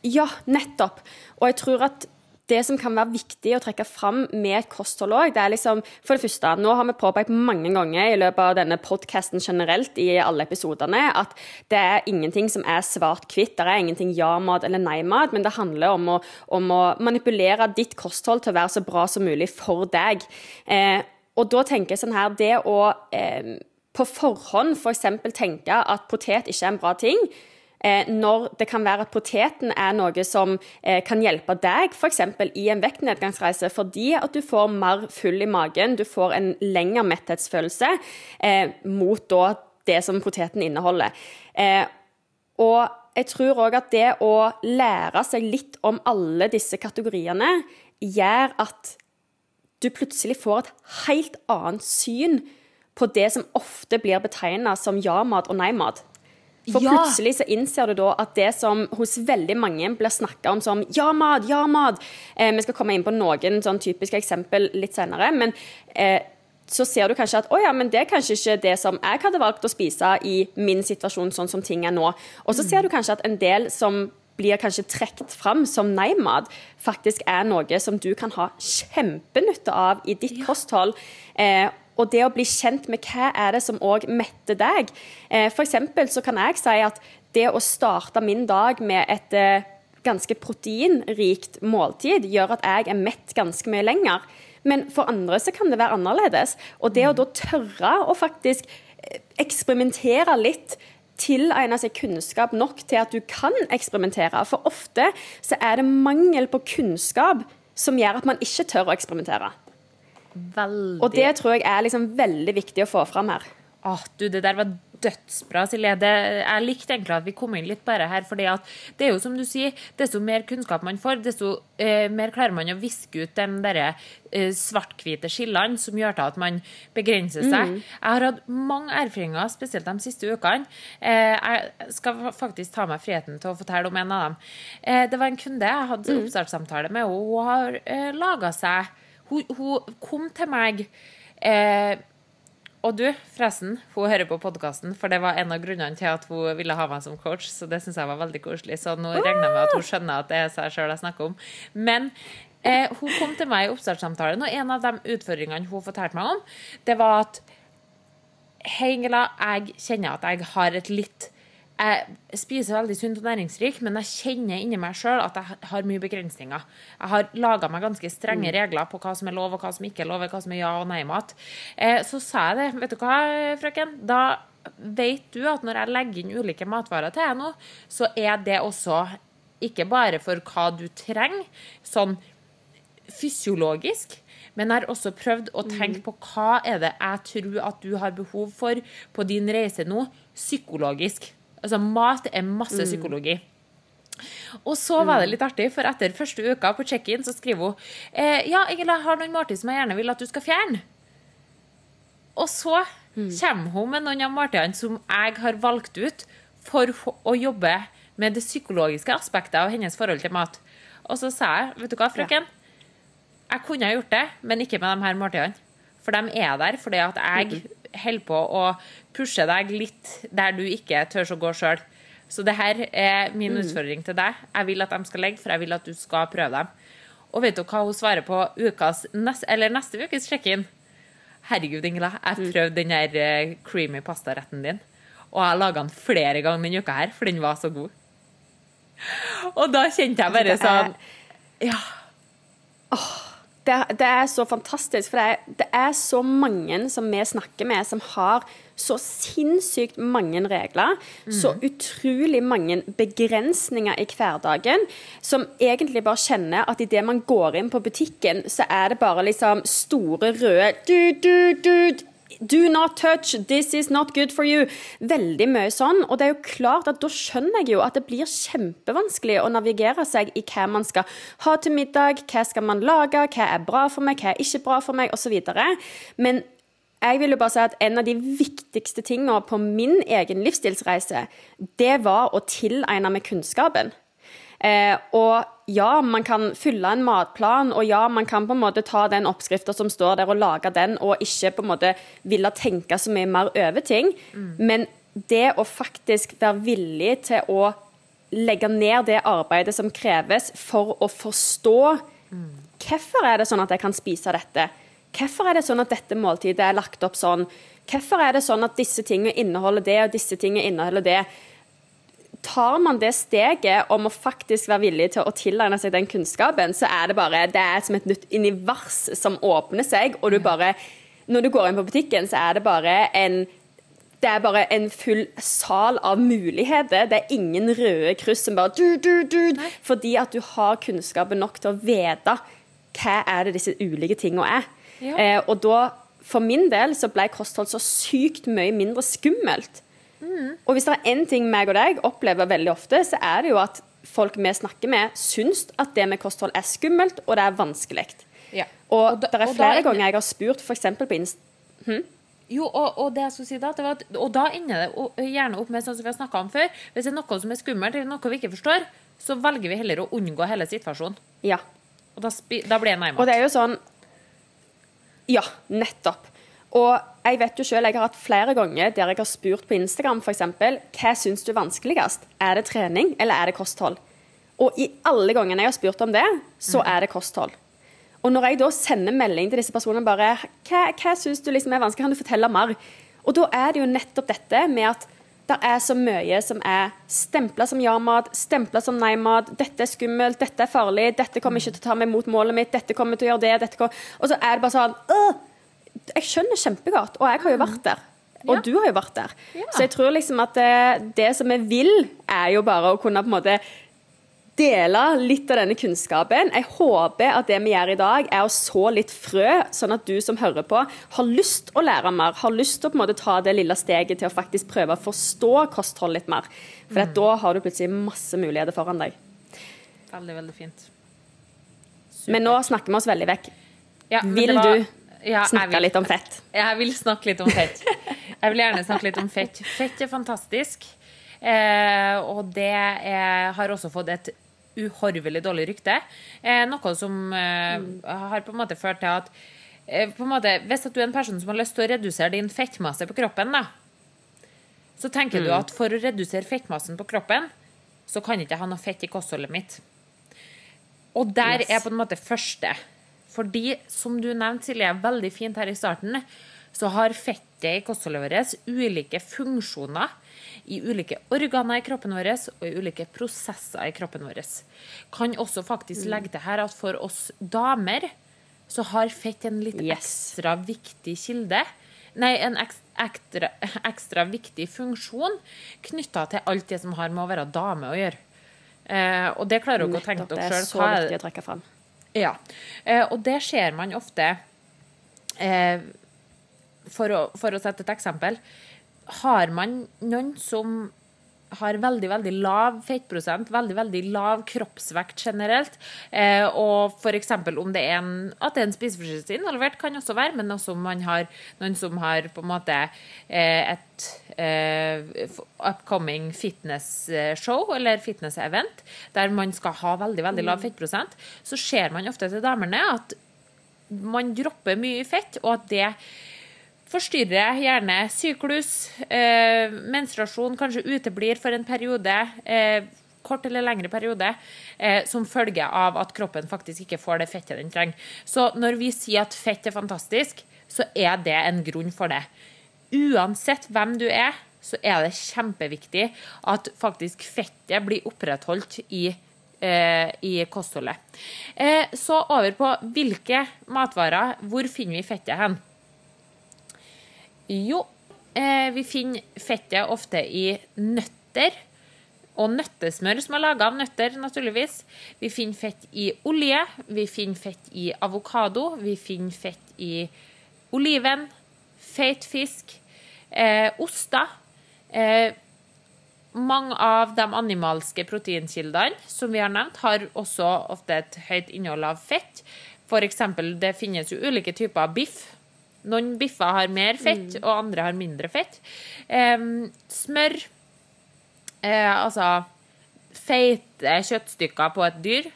Speaker 2: Ja, nettopp. Og jeg tror at det som kan være viktig å trekke fram med et kosthold òg, det er liksom For det første, nå har vi påpekt mange ganger i løpet av denne podkasten generelt i alle episodene at det er ingenting som er svart-hvitt. Det er ingenting ja-mat eller nei-mat, men det handler om å, om å, manipulere ditt kosthold til å være så bra som mulig for deg. Eh, og da tenker jeg sånn her Det å eh, på forhånd f.eks. For tenke at potet ikke er en bra ting, når det kan være at poteten er noe som eh, kan hjelpe deg, f.eks. i en vektnedgangsreise, fordi at du får mer full i magen, du får en lengre metthetsfølelse eh, mot da det som poteten inneholder. og jeg tror òg at det å lære seg litt om alle disse kategoriene gjør at du plutselig får et helt annet syn på det som ofte blir betegna som ja-mat og nei-mat. For ja. plutselig så innser du da at det som hos veldig mange blir snakka om som ja, mat, ja, mat eh, Vi skal komme inn på noen sånn typiske eksempel litt senere. Men eh, så ser du kanskje at å ja, men det er kanskje ikke det som jeg hadde valgt å spise i min situasjon, sånn som ting er nå. Og så ser du kanskje at en del som blir kanskje trukket fram som nei-mat, faktisk er noe som du kan ha kjempenytte av i ditt ja. kosthold. Eh, og det å bli kjent med hva er det som òg metter deg. For F.eks. så kan jeg si at det å starte min dag med et eh, ganske proteinrikt måltid gjør at jeg er mett ganske mye lenger. Men for andre så kan det være annerledes. Og det å da tørre å faktisk eh, eksperimentere litt tilegne seg kunnskap nok til at du kan eksperimentere. For ofte så er det mangel på kunnskap som gjør at man ikke tør å eksperimentere.
Speaker 1: Veldig.
Speaker 2: Og det tror jeg er liksom veldig viktig å få fram her.
Speaker 1: Åh, du, det der var dødsbra, Silje. Det, jeg likte egentlig at vi kom inn litt bare her. For det er jo som du sier, desto mer kunnskap man får, desto eh, mer klarer man å viske ut de derre eh, svart-hvite skillene som gjør til at man begrenser seg. Mm. Jeg har hatt mange erfaringer, spesielt de siste ukene. Eh, jeg skal faktisk ta meg friheten til å fortelle om en av dem. Eh, det var en kunde jeg hadde mm. oppstartssamtale med, og hun har eh, laga seg hun, hun, kom til meg eh, Og du, forresten, hun hører på podkasten, for det var en av grunnene til at hun ville ha meg som coach, så det syns jeg var veldig koselig. Så nå regner jeg med at hun skjønner at det er seg sjøl jeg snakker om. Men eh, hun kom til meg i oppstartssamtalen, og en av de utfordringene hun fortalte meg om, det var at Hei, Ingela, jeg kjenner at jeg har et litt jeg spiser veldig sunt og næringsrik, men jeg kjenner inni meg sjøl at jeg har mye begrensninger. Jeg har laga meg ganske strenge mm. regler på hva som er lov, og hva som ikke er lov, hva som er ja- og nei-mat. Eh, så sa jeg det. Vet du hva, frøken? Da vet du at når jeg legger inn ulike matvarer til deg nå, så er det også ikke bare for hva du trenger, sånn fysiologisk, men jeg har også prøvd å tenke mm. på hva er det jeg tror at du har behov for på din reise nå, psykologisk. Altså, mat er masse mm. psykologi. Og så var det mm. litt artig, for etter første uka på check-in så skriver hun eh, Ja, jeg har noen måltid som jeg gjerne vil at du skal fjerne. Og så mm. kommer hun med noen av måltidene som jeg har valgt ut for å jobbe med det psykologiske aspektet av hennes forhold til mat. Og så sa jeg, vet du hva, frøken? Jeg kunne ha gjort det, men ikke med de her måltidene. For de er der fordi at jeg holder på å pushe deg litt der du ikke tør å gå sjøl. Så det her er min utfordring til deg. Jeg vil at de skal legge, for jeg vil at du skal prøve dem. Og vet du hva hun svarer på ukas, eller neste ukes check-in? Herregud, Ingela, jeg prøvde den her eh, creamy pastaretten din. Og jeg laga den flere ganger denne uka her, for den var så god. Og da kjente jeg bare
Speaker 2: er-
Speaker 1: sånn Ja.
Speaker 2: Det, det er så fantastisk, for det er, det er så mange som vi snakker med, som har så sinnssykt mange regler, så utrolig mange begrensninger i hverdagen, som egentlig bare kjenner at idet man går inn på butikken, så er det bare liksom store røde du, du, du, Do not touch, this is not good for you. Veldig mye sånn. Og det er jo klart at da skjønner jeg jo at det blir kjempevanskelig å navigere seg i hva man skal ha til middag, hva skal man lage, hva er bra for meg, hva er ikke bra for meg, osv. Men jeg vil jo bare si at en av de viktigste tingene på min egen livsstilsreise, det var å tilegne meg kunnskapen. Eh, og ja, man kan fylle en matplan, og ja, man kan på en måte ta den oppskrifta som står der, og lage den, og ikke på en måte ville tenke så mye mer over ting. Men det å faktisk være villig til å legge ned det arbeidet som kreves for å forstå hvorfor er det sånn at jeg kan spise dette? Hvorfor er det sånn at dette måltidet er lagt opp sånn? Hvorfor er det sånn at disse tingene inneholder det, og disse tingene inneholder det? Tar man det steget om å faktisk være villig til å tilegne seg den kunnskapen, så er det bare det er som et nytt univers som åpner seg, og du bare Når du går inn på butikken, så er det bare en det er bare en full sal av muligheter. Det er ingen røde kryss som bare du, du, du, Fordi at du har kunnskapen nok til å vite hva er det disse ulike tingene er.
Speaker 1: Ja.
Speaker 2: Eh, og da, for min del, så ble kosthold så sykt mye mindre skummelt. Og hvis det er én ting meg og deg opplever veldig ofte, så er det jo at folk vi snakker med, syns at det med kosthold er skummelt, og det er vanskelig.
Speaker 1: Ja.
Speaker 2: Og,
Speaker 1: Og da-
Speaker 2: det er
Speaker 1: og da
Speaker 2: flere ganger jeg har spurt, f.eks. på Inst...
Speaker 1: Jo, og, og det jeg skulle si da, det var at, og da ender det gjerne opp med sånn som vi har snakka om før. Hvis det er noe som er skummelt, eller noe vi ikke forstår, så velger vi heller å unngå hele situasjonen.
Speaker 2: Ja.
Speaker 1: Og da, da blir det nærmere.
Speaker 2: Og det er jo sånn Ja, nettopp. Og jeg vet jo selv, jeg har hatt flere ganger der jeg har spurt på Instagram f.eks. Hva syns du er vanskeligst? Er det trening, eller er det kosthold? Og i alle gangene jeg har spurt om det, så er det kosthold. Og når jeg da sender melding til disse personene bare Hva, hva syns du liksom er vanskelig? Kan du fortelle mer? Og da er det jo nettopp dette med at det er så mye som er stempla som ja-mat, stempla som nei-mat. Dette er skummelt, dette er farlig, dette kommer ikke til å ta meg mot målet mitt, dette kommer til å gjøre det, dette kommer... Og så er det bare sånn «Åh, Jeg skjønner kjempegodt, og jeg har jo vært der. Og
Speaker 1: Ja.
Speaker 2: du har jo vært der.
Speaker 1: Ja.
Speaker 2: Så jeg tror liksom at det, det som vi vil, er jo bare å kunne på en måte dele litt av denne kunnskapen. Jeg håper at det vi gjør i dag, er å så litt frø, sånn at du som hører på, har lyst å lære mer. Har lyst til å på en måte ta det lille steget til å faktisk prøve å forstå kosthold litt mer. For at da har du plutselig masse muligheter foran deg.
Speaker 1: Veldig, veldig fint.
Speaker 2: Men nå snakker vi oss veldig vekk.
Speaker 1: Ja,
Speaker 2: Vil
Speaker 1: var-
Speaker 2: du
Speaker 1: Ja, Snakka
Speaker 2: litt om fett?
Speaker 1: Jeg vil snakke litt om fett. Jeg vil gjerne snakke litt om fett. Fett er fantastisk. Eh, og det er, har også fått et uhorvelig dårlig rykte. Eh, noe som eh, har på en måte ført til at eh, måte, Hvis at du er en person som har lyst til å redusere din fettmasse på kroppen, da, så tenker du at for å redusere fettmassen på kroppen, så kan ikke jeg ha noe fett i kostholdet mitt. Og der
Speaker 2: Yes.
Speaker 1: er på en måte første. Fordi, som du nevnte, Silje, veldig fint her i starten, så har fettet i kostholdet vårt ulike funksjoner i ulike organer i kroppen vår og i ulike prosesser i kroppen vår. Kan også
Speaker 2: Mm.
Speaker 1: faktisk legge til her at for oss damer så har fett en litt
Speaker 2: Yes.
Speaker 1: ekstra viktig kilde. Nei, en ekstra, ekstra viktig funksjon knytta til alt det som har med å være dame å gjøre. Eh, og det klarer dere å tenke
Speaker 2: dere sjøl.
Speaker 1: det
Speaker 2: er så viktig å trekke fram.
Speaker 1: Ja. Eh, og det ser man ofte eh, for, å, for å sette et eksempel. Har man noen som har veldig veldig lav fettprosent, veldig veldig lav kroppsvekt generelt, eh, og f.eks. om det er en, at det er en spiseforstyrrelse involvert, kan også være, men også om man har noen som har på en måte eh, et eh, upcoming fitness-show eller fitness-event, der man skal ha veldig veldig lav fettprosent, så ser man ofte til damene at man dropper mye fett, og at det forstyrrer gjerne syklus, eh, menstruasjon, kanskje uteblir for en periode. Eh, kort eller lengre periode, eh, som følge av at kroppen faktisk ikke får det fettet den trenger. Så når vi sier at fett er fantastisk, så er det en grunn for det. Uansett hvem du er, så er det kjempeviktig at faktisk fettet blir opprettholdt i eh, i kostholdet. Eh, så over på hvilke matvarer. Hvor finner vi fettet hen? Jo, eh, vi finner fettet ofte i nøtter og nøttesmør som er laga av nøtter, naturligvis. Vi finner fett i olje, vi finner fett i avokado, vi finner fett i oliven, feit fisk, eh, oster. Eh, mange av de animalske proteinkildene som vi har nevnt, har også ofte et høyt innhold av fett. Eksempel, det finnes jo ulike typer biff. Noen biffer har mer fett, mm. og andre har mindre fett. Um, smør eh, altså feite kjøttstykker på et dyr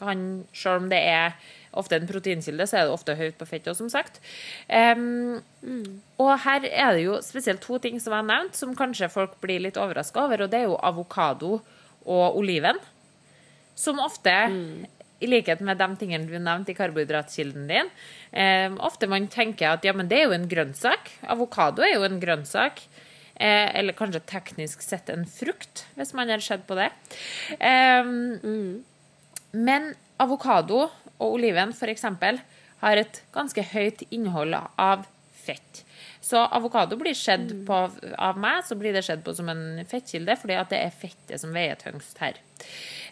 Speaker 1: kan, Selv om det er ofte en proteinkilde, så er det ofte høyt på fettet, som sagt. Um, mm. Og her er det jo spesielt to ting som jeg har nevnt, som kanskje folk blir litt overraska over, og det er jo avokado og oliven. Som ofte, mm. I likhet med de tingene du nevnte i karbohydratkilden din, Eh, ofte man tenker at ja, men det er jo en grønnsak. Avokado er jo en grønnsak. Eh, eller kanskje teknisk sett en frukt, hvis man har sett på det. Eh, mm. Men avokado og oliven f.eks. har et ganske høyt innhold av fett. Så avokado blir sett mm. på av meg så blir det skjedd på som en fettkilde, fordi at det er fettet som veier tyngst her.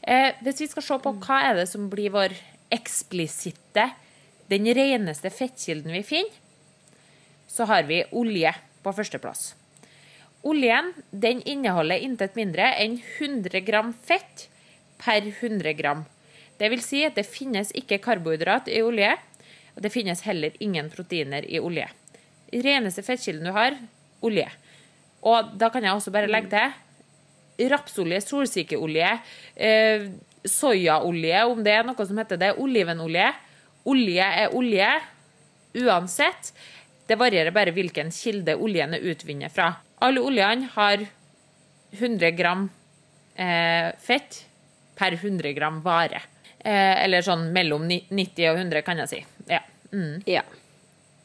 Speaker 1: Eh, hvis vi skal se på hva er det som blir vår eksplisitte, den reneste fettkilden vi finner, så har vi olje på førsteplass. Oljen den inneholder intet mindre enn 100 gram fett per 100 gram. Det vil si at det finnes ikke karbohydrat i olje, og det finnes heller ingen proteiner i olje. Reneste fettkilden du har, olje. Og da kan jeg også bare legge til rapsolje, solsikkeolje, eh, soyaolje, om det er noe som heter det, olivenolje. Olje er olje uansett. Det varierer bare hvilken kilde oljen er utvunnet fra. Alle oljene har 100 gram eh, fett per 100 gram vare. Eh, eller sånn mellom 90 og 100, kan jeg si. Ja. Mm.
Speaker 2: ja.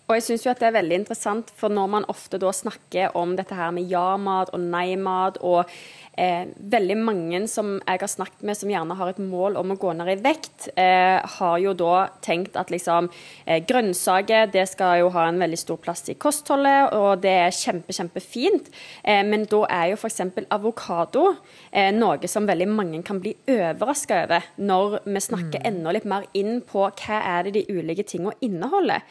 Speaker 2: Og jeg syns jo at det er veldig interessant, for når man ofte da snakker om dette her med ja-mat og nei-mat og Eh, veldig mange som jeg har snakket med som gjerne har et mål om å gå ned i vekt, eh, har jo da tenkt at liksom eh, grønnsaker det skal jo ha en veldig stor plass i kostholdet, og det er kjempe, kjempefint. Eh, men da er jo f.eks. avokado eh, noe som veldig mange kan bli overraska over når vi snakker mm. enda litt mer inn på hva er det de ulike tingene inneholder.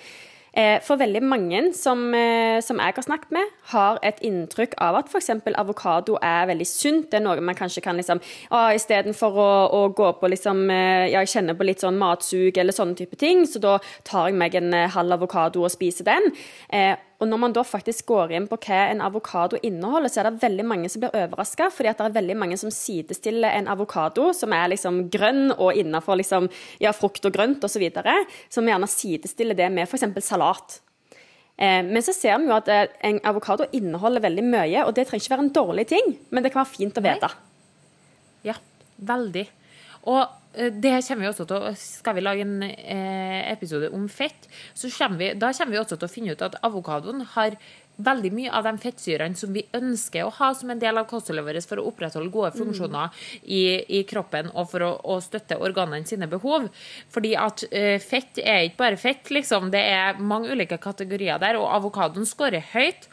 Speaker 2: Eh, for veldig mange som, eh, som, jeg har snakket med, har et inntrykk av at f.eks. avokado er veldig sunt. Det er noe man kanskje kan liksom ah, Istedenfor å, å gå på liksom eh, Ja, jeg kjenner på litt sånn matsug eller sånne type ting, så da tar jeg meg en halv avokado og spiser den. Og når man da faktisk går inn på hva en avokado inneholder, så er det veldig mange som blir overraska, fordi at det er veldig mange som sidestiller en avokado, som er liksom grønn og innafor liksom, ja, frukt og grønt osv., som gjerne sidestiller det med f.eks. salat. Eh, men så ser vi jo at eh, en avokado inneholder veldig mye, og det trenger ikke være en dårlig ting, men det kan være fint å vite.
Speaker 1: Ja, veldig. Og det kommer vi også til å, Skal vi lage en eh, episode om fett, så kommer vi, da kommer vi også til å finne ut at avokadoen har veldig mye av de fettsyrene som vi ønsker å ha som en del av kostholdet vårt for å opprettholde gode funksjoner mm. i, i, kroppen og for å, å, støtte organene sine behov. Fordi at eh, fett er ikke bare fett, liksom. Det er mange ulike kategorier der, og avokadoen scorer høyt.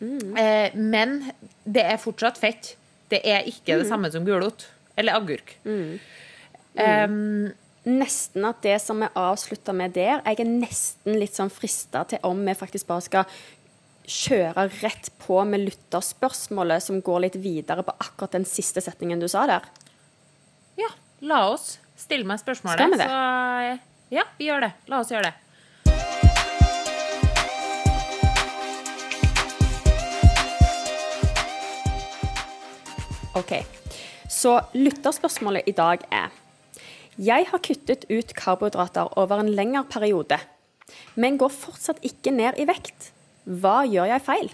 Speaker 1: Mm. Eh, men det er fortsatt fett. Det er ikke det mm. samme som gulrot eller agurk.
Speaker 2: Mm. Um, nesten at det som vi avslutter med der Jeg er nesten litt sånn frista til om vi faktisk bare skal kjøre rett på med lytterspørsmålet som går litt videre på akkurat den siste setningen du sa der.
Speaker 1: Ja, la oss stille meg spørsmålet.
Speaker 2: Skal vi det?
Speaker 1: Så, ja, vi gjør det. La oss gjøre det.
Speaker 2: OK. Så lytterspørsmålet i dag er Jeg har kuttet ut karbohydrater over en lengre periode, men går fortsatt ikke ned i vekt. Hva gjør jeg feil?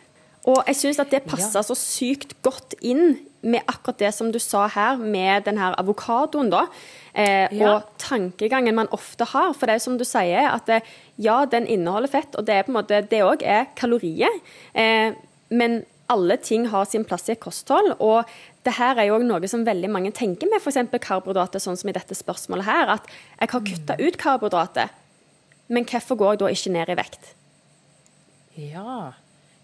Speaker 2: Og jeg syns at det passer så sykt godt inn med akkurat det som du sa her, med den her avokadoen, da. Eh,
Speaker 1: Ja.
Speaker 2: Og tankegangen man ofte har. For det er som du sier, at det, ja, den inneholder fett, og det er på en måte, det òg er kalorier. Eh, men alle ting har sin plass i et kosthold. Og det her er jo noe som veldig mange tenker med f.eks. karbohydrater, sånn som i dette spørsmålet her. At jeg har kutta ut karbohydrater, men hvorfor går jeg da ikke ned i vekt?
Speaker 1: Ja.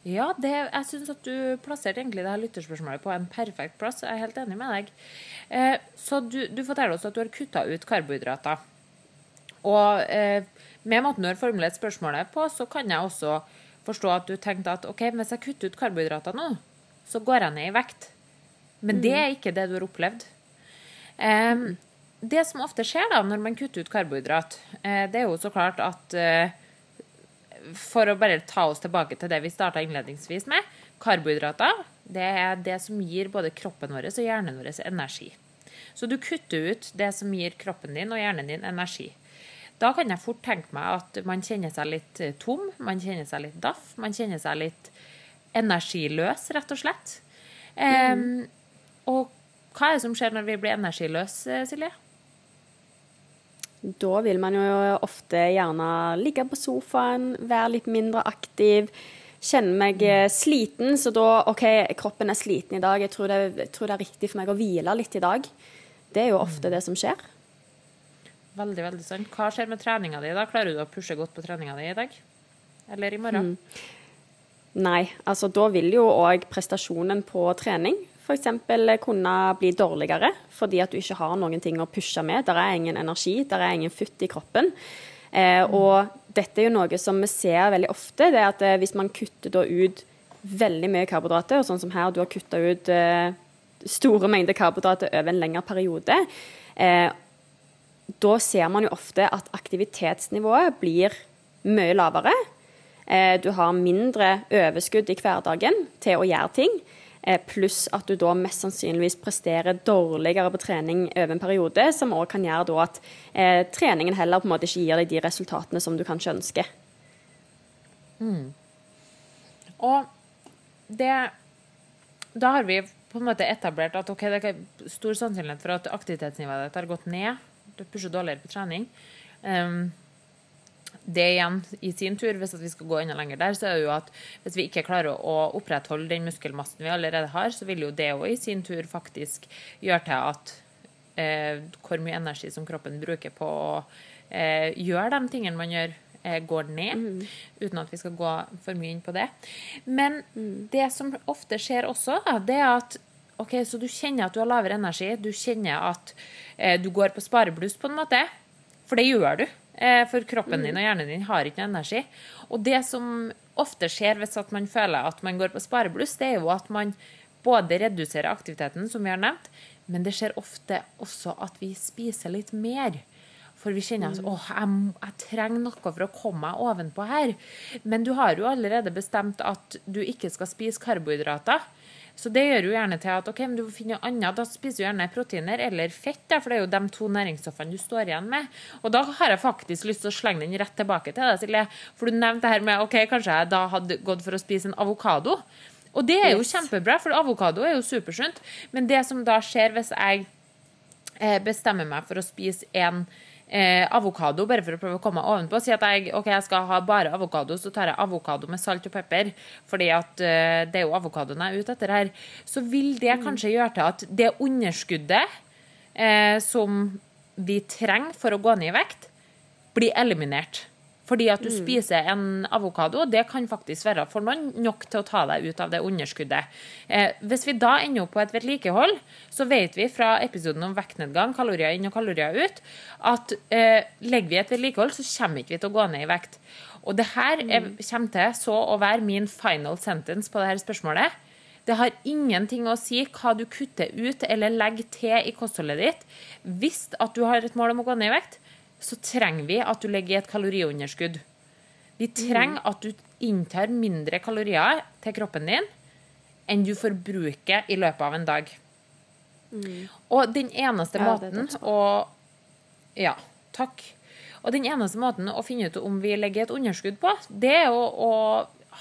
Speaker 1: Ja, det, jeg syns at du plasserte egentlig det her lytterspørsmålet på en perfekt plass. Jeg er helt enig med deg. Eh, så du, du forteller oss at du har kutta ut karbohydrater. Og eh, med måten du har formulert spørsmålet på, så kan jeg også forstå at du tenkte at OK, hvis jeg kutter ut karbohydrater nå, så går jeg ned i vekt. Men det er ikke det du har opplevd. Eh, det som ofte skjer da når man kutter ut karbohydrat, eh, det er jo så klart at eh, for å bare ta oss tilbake til det vi starta innledningsvis med, karbohydrater det er det som gir både kroppen vår og hjernen vår energi. Så du kutter ut det som gir kroppen din og hjernen din energi. Da kan jeg fort tenke meg at man kjenner seg litt eh, tom, man kjenner seg litt daff, man kjenner seg litt energiløs, rett og slett. Em, og hva er det som skjer når vi blir energiløse, Silje?
Speaker 2: Da vil man jo ofte gjerne ligge på sofaen, være litt mindre aktiv. Kjenne meg eh, sliten, så da OK, kroppen er sliten i dag. Jeg tror, det, jeg tror det er riktig for meg å hvile litt i dag. Det er jo ofte det som skjer.
Speaker 1: Veldig, veldig sant. Hva skjer med treninga di? da? Klarer du å pushe godt på treninga di i dag? Eller i morgen?
Speaker 2: Nei, altså da vil jo òg prestasjonen på trening f.eks. kunne bli dårligere fordi at du ikke har noen ting å pushe med. Der er ingen energi, der er ingen futt i kroppen. Eh, og dette er jo noe som vi ser veldig ofte, det er at eh, hvis man kutter da ut veldig mye karbohydrater, og sånn som her, du har kutta ut eh, store mengder karbohydrater over en lengre periode, eh, da ser man jo ofte at aktivitetsnivået blir mye lavere. Eh, du har mindre overskudd i hverdagen til å gjøre ting. Eh, pluss at du da mest sannsynligvis presterer dårligere på trening over en periode, som òg kan gjøre at eh, treningen heller på en måte ikke gir deg de resultatene som du kanskje ønsker.
Speaker 1: Og det Da har vi på en måte etablert at okay, det er stor sannsynlighet for at aktivitetsnivået ditt har gått ned. Du pusher dårligere på trening. Um, det igjen, i sin tur, hvis vi skal gå enda lenger der, så er det jo at hvis vi ikke klarer å opprettholde den muskelmassen vi allerede har, så vil jo det òg i sin tur faktisk gjøre til at eh, hvor mye energi som kroppen bruker på å eh, gjøre de tingene man gjør, eh, går ned. Uten at vi skal gå for mye inn på det. Men det som ofte skjer også, da, det er at ok, så du kjenner at du har lavere energi. Du kjenner at eh, du går på sparebluss, på en måte. For det gjør du. Eh, for kroppen din og hjernen din har ikke noe energi. Og det som ofte skjer hvis at man føler at man går på sparebluss, det er jo at man både reduserer aktiviteten, som vi har nevnt, men det skjer ofte også at vi spiser litt mer. For vi kjenner at åh, jeg, jeg trenger noe for å komme meg ovenpå her. Men du har jo allerede bestemt at du ikke skal spise karbohydrater. Så det gjør jo gjerne til at ok, men du finner noe annet. Da spiser du gjerne proteiner eller fett, da, for det er jo de to næringsstoffene du står igjen med. Og da har jeg faktisk lyst til å slenge den rett tilbake til deg, Silje. For du nevnte det her med ok, kanskje jeg da hadde gått for å spise en avokado. Og det er jo kjempebra, for avokado er jo supersunt. Men det som da skjer hvis jeg eh, bestemmer meg for å spise en eh, avokado bare for å prøve å komme meg ovenpå. Si at jeg, okay, jeg skal ha bare avokado, så tar jeg avokado med salt og pepper. Fordi at eh, det er jo avokadoen jeg er ute etter her. Så vil det kanskje gjøre til at det underskuddet eh, som vi trenger for å gå ned i vekt, blir eliminert. Fordi at du spiser en avokado, det kan faktisk være for noen nok til å ta deg ut av det underskuddet. Eh, hvis vi da ender opp på et vedlikehold, så vet vi fra episoden om vektnedgang, kalorier inn og kalorier ut, at eh, legger vi et vedlikehold, så kommer ikke vi til å gå ned i vekt. Og det her er, kommer til så å være min final sentence på dette spørsmålet. Det har ingenting å si hva du kutter ut eller legger til i kostholdet ditt. Hvis at du har et mål om å gå ned i vekt, så trenger vi at du legger i et kaloriunderskudd. Vi trenger at du inntar mindre kalorier til kroppen din enn du forbruker i løpet av en dag. Og den eneste
Speaker 2: Ja,
Speaker 1: måten å Ja, takk. Og den eneste måten å finne ut om vi legger et underskudd på, det er å, å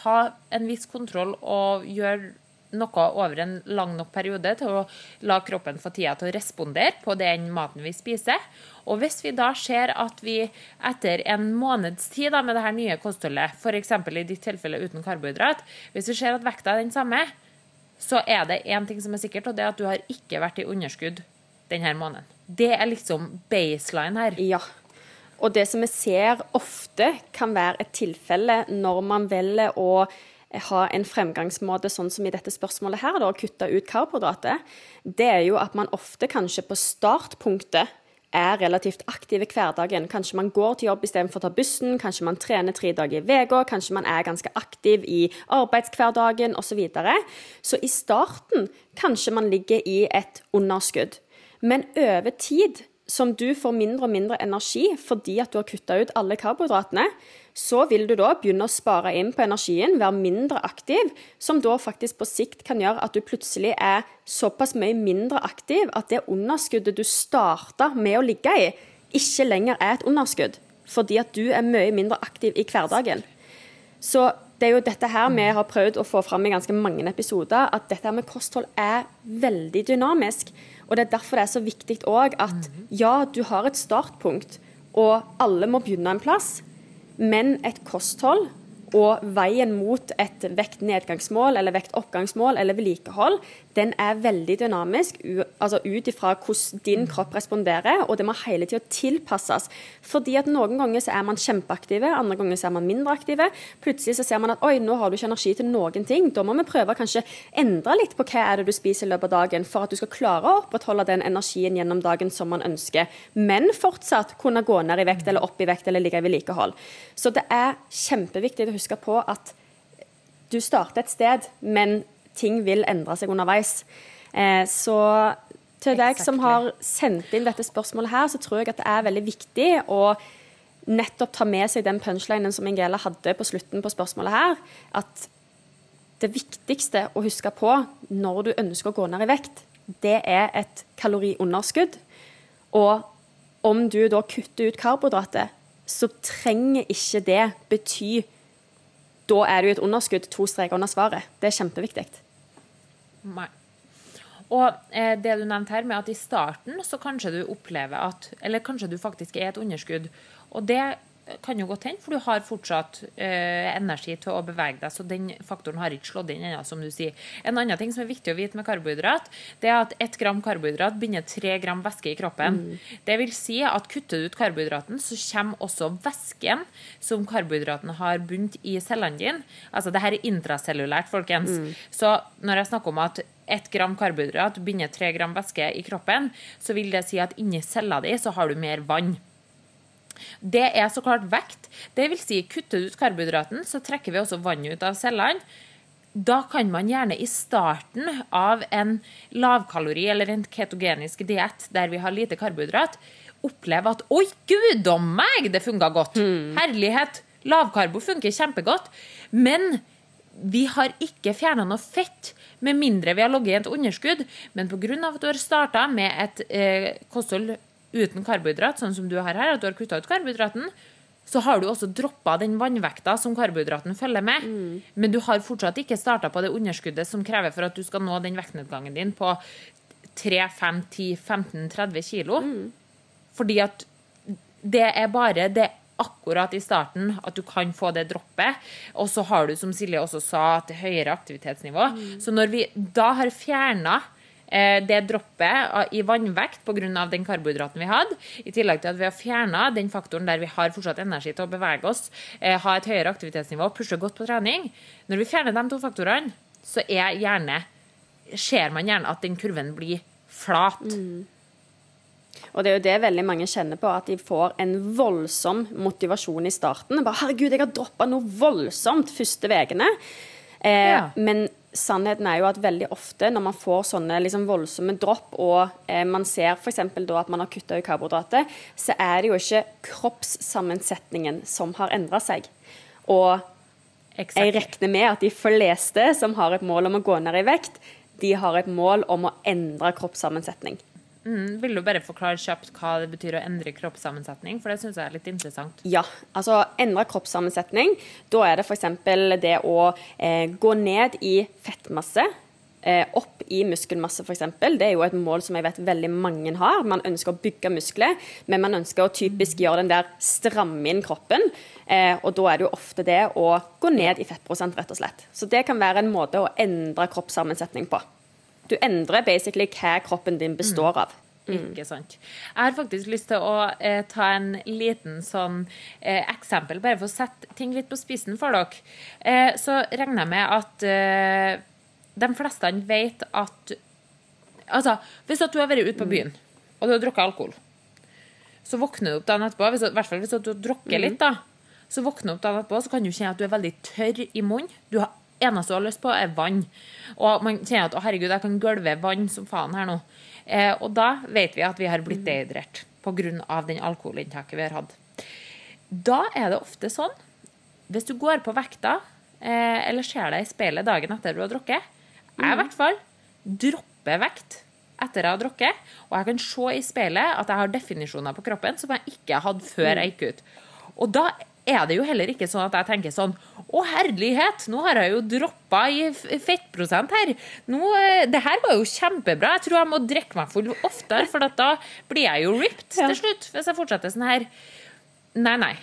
Speaker 1: ha en viss kontroll og gjøre noe over en lang nok periode til å la kroppen få tida til å respondere på den maten vi spiser. Og hvis vi da ser at vi etter en måneds tid da, med det her nye kostholdet, f.eks. i ditt tilfelle uten karbohydrat, hvis vi ser at vekta er den samme, så er det én ting som er sikkert, og det er at du har ikke vært i underskudd denne måneden. Det er liksom baseline her.
Speaker 2: Ja. Og det som vi ser ofte kan være et tilfelle når man velger å ha en fremgangsmåte sånn som i dette spørsmålet her, da, å kutte ut karbohydrater, det er jo at man ofte kanskje på startpunktet er relativt aktiv i hverdagen. Kanskje man går til jobb istedenfor å ta bussen, kanskje man trener tre dager i uka, kanskje man er ganske aktiv i arbeidshverdagen osv. Så, videre. så i starten kanskje man ligger i et underskudd. Men over tid, som du får mindre og mindre energi fordi at du har kutta ut alle karbohydratene, så vil du da begynne å spare inn på energien, være mindre aktiv, som da faktisk på sikt kan gjøre at du plutselig er såpass mye mindre aktiv at det underskuddet du starta med å ligge i, ikke lenger er et underskudd. Fordi at du er mye mindre aktiv i hverdagen. Så det er jo dette her vi har prøvd å få fram i ganske mange episoder, at dette her med kosthold er veldig dynamisk. Og det er derfor det er så viktig òg at ja, du har et startpunkt, og alle må begynne en plass, men et kosthold og veien mot et vektnedgangsmål eller vektoppgangsmål eller vedlikehold, den er veldig dynamisk altså ut ifra hvordan din kropp responderer, og det må hele tida tilpasses. Fordi at noen ganger så er man kjempeaktive, andre ganger så er man mindre aktive. Plutselig så ser man at oi, nå har du ikke energi til noen ting. Da må vi prøve å kanskje endre litt på hva er det du spiser i løpet av dagen, for at du skal klare å opprettholde den energien gjennom dagen som man ønsker, men fortsatt kunne gå ned i vekt eller opp i vekt eller ligge i vedlikehold. Så det er kjempeviktig å huske på at du starter et sted, men ting vil endre seg underveis. Eh, så til deg exactly. som har sendt inn dette spørsmålet her, så tror jeg at det er veldig viktig å nettopp ta med seg den punchlinen som Ingela hadde på slutten på spørsmålet her. At det viktigste å huske på når du ønsker å gå ned i vekt, det er et kaloriunderskudd. Og om du da kutter ut karbohydrater, så trenger ikke det bety da er du i et underskudd to streker under svaret. Det er kjempeviktig.
Speaker 1: Nei. Og eh, det du nevnte her med at i starten så kanskje du opplever at Eller kanskje du faktisk er et underskudd. Og det kan jo godt hende, for du har fortsatt eh, energi til å bevege deg. Så den faktoren har ikke slått inn ennå, som du sier. En annen ting som er viktig å vite med karbohydrat, det er at ett gram karbohydrat binder tre gram væske i kroppen. Mm. Det vil si at kutter du ut karbohydraten, så kommer også væsken som karbohydraten har bundet i cellene dine. Altså det her er intracellulært, folkens. Mm. Så når jeg snakker om at ett gram karbohydrat binder tre gram væske i kroppen, så vil det si at inni cella di så har du mer vann. Det er så klart vekt. Det vil si, kutter du ut karbohydraten, så trekker vi også vannet ut av cellene. Da kan man gjerne i starten av en lavkalori eller en ketogenisk diett der vi har lite karbohydrat, oppleve at Oi, gud om meg, det funka godt! Mm. Herlighet! Lavkarbo funker kjempegodt. Men vi har ikke fjerna noe fett, med mindre vi har ligget i et underskudd. Men pga. at du har starta med et eh, kosthold uten karbohydrat, sånn som du har her, at du har kutta ut karbohydraten, så har du også droppa den vannvekta som karbohydraten følger med. Mm. Men du har fortsatt ikke starta på det underskuddet som krever for at du skal nå den vektnedgangen din på 3, 5, 10, 15, 30 kilo. Mm. Fordi at det er bare det akkurat i starten at du kan få det droppet. Og så har du, som Silje også sa, et høyere aktivitetsnivå. Mm. Så når vi da har fjerna det dropper i vannvekt pga. den karbohydraten vi hadde, i tillegg til at vi har fjerna den faktoren der vi har fortsatt energi til å bevege oss, eh, ha et høyere aktivitetsnivå, pushe godt på trening Når vi fjerner de to faktorene, så er gjerne, ser man gjerne at den kurven blir flat. Mm.
Speaker 2: Og det er jo det veldig mange kjenner på, at de får en voldsom motivasjon i starten. Bare 'Herregud, jeg har droppa noe voldsomt første ukene'. Eh, ja. Men sannheten er jo at veldig ofte når man får sånne liksom voldsomme dropp, og eh, man ser f.eks. da at man har kutta ut karbohydrater, så er det jo ikke kroppssammensetningen som har endra seg. Og exactly. jeg regner med at de fleste som har et mål om å gå ned i vekt, de har et mål om å endre kroppssammensetning.
Speaker 1: Mm, vil du bare forklare kjapt hva det betyr å endre kroppssammensetning? For det syns jeg er litt interessant.
Speaker 2: Ja, altså endre kroppssammensetning. Da er det f.eks. det å eh, gå ned i fettmasse. Eh, opp i muskelmasse, f.eks. Det er jo et mål som jeg vet veldig mange har. Man ønsker å bygge muskler, men man ønsker å typisk gjøre den der stramme inn kroppen. Eh, og da er det jo ofte det å gå ned i fettprosent, rett og slett. Så det kan være en måte å endre kroppssammensetning på. Du endrer basically hva kroppen din består av.
Speaker 1: Ikke sant. Jeg har faktisk lyst til å eh, ta en liten sånn eh, eksempel, bare for å sette ting litt på spissen for dere. Eh, så regner jeg med at eh, de fleste vet at Altså, hvis at du har vært ute på byen, og du har drukket alkohol, så våkner du opp dagen etterpå, hvis, i hvert fall hvis du har drukket litt, da, så våkner du opp dagen etterpå, så kan du kjenne at du er veldig tørr i munnen. Du har eneste du har lyst på, er vann. Og man kjenner at å herregud, jeg kan gølve vann som faen her nå. Eh, og da vet vi at vi har blitt dehydrert pga. den alkoholinntaket vi har hatt. Da er det ofte sånn, hvis du går på vekta eh, eller ser deg i speilet dagen etter du har drukket Jeg i hvert fall dropper vekt etter jeg har drukket, og jeg kan se i speilet at jeg har definisjoner på kroppen som jeg ikke hadde før jeg gikk ut. Og da er det jo heller ikke sånn at jeg tenker sånn Å, herlighet, nå har jeg jo droppa i fettprosent her. Nå, eh, det her var jo kjempebra. Jeg tror jeg må drikke meg full oftere, for da blir jeg jo ripped
Speaker 2: Ja.
Speaker 1: til slutt. Hvis jeg fortsetter sånn her. Nei, nei.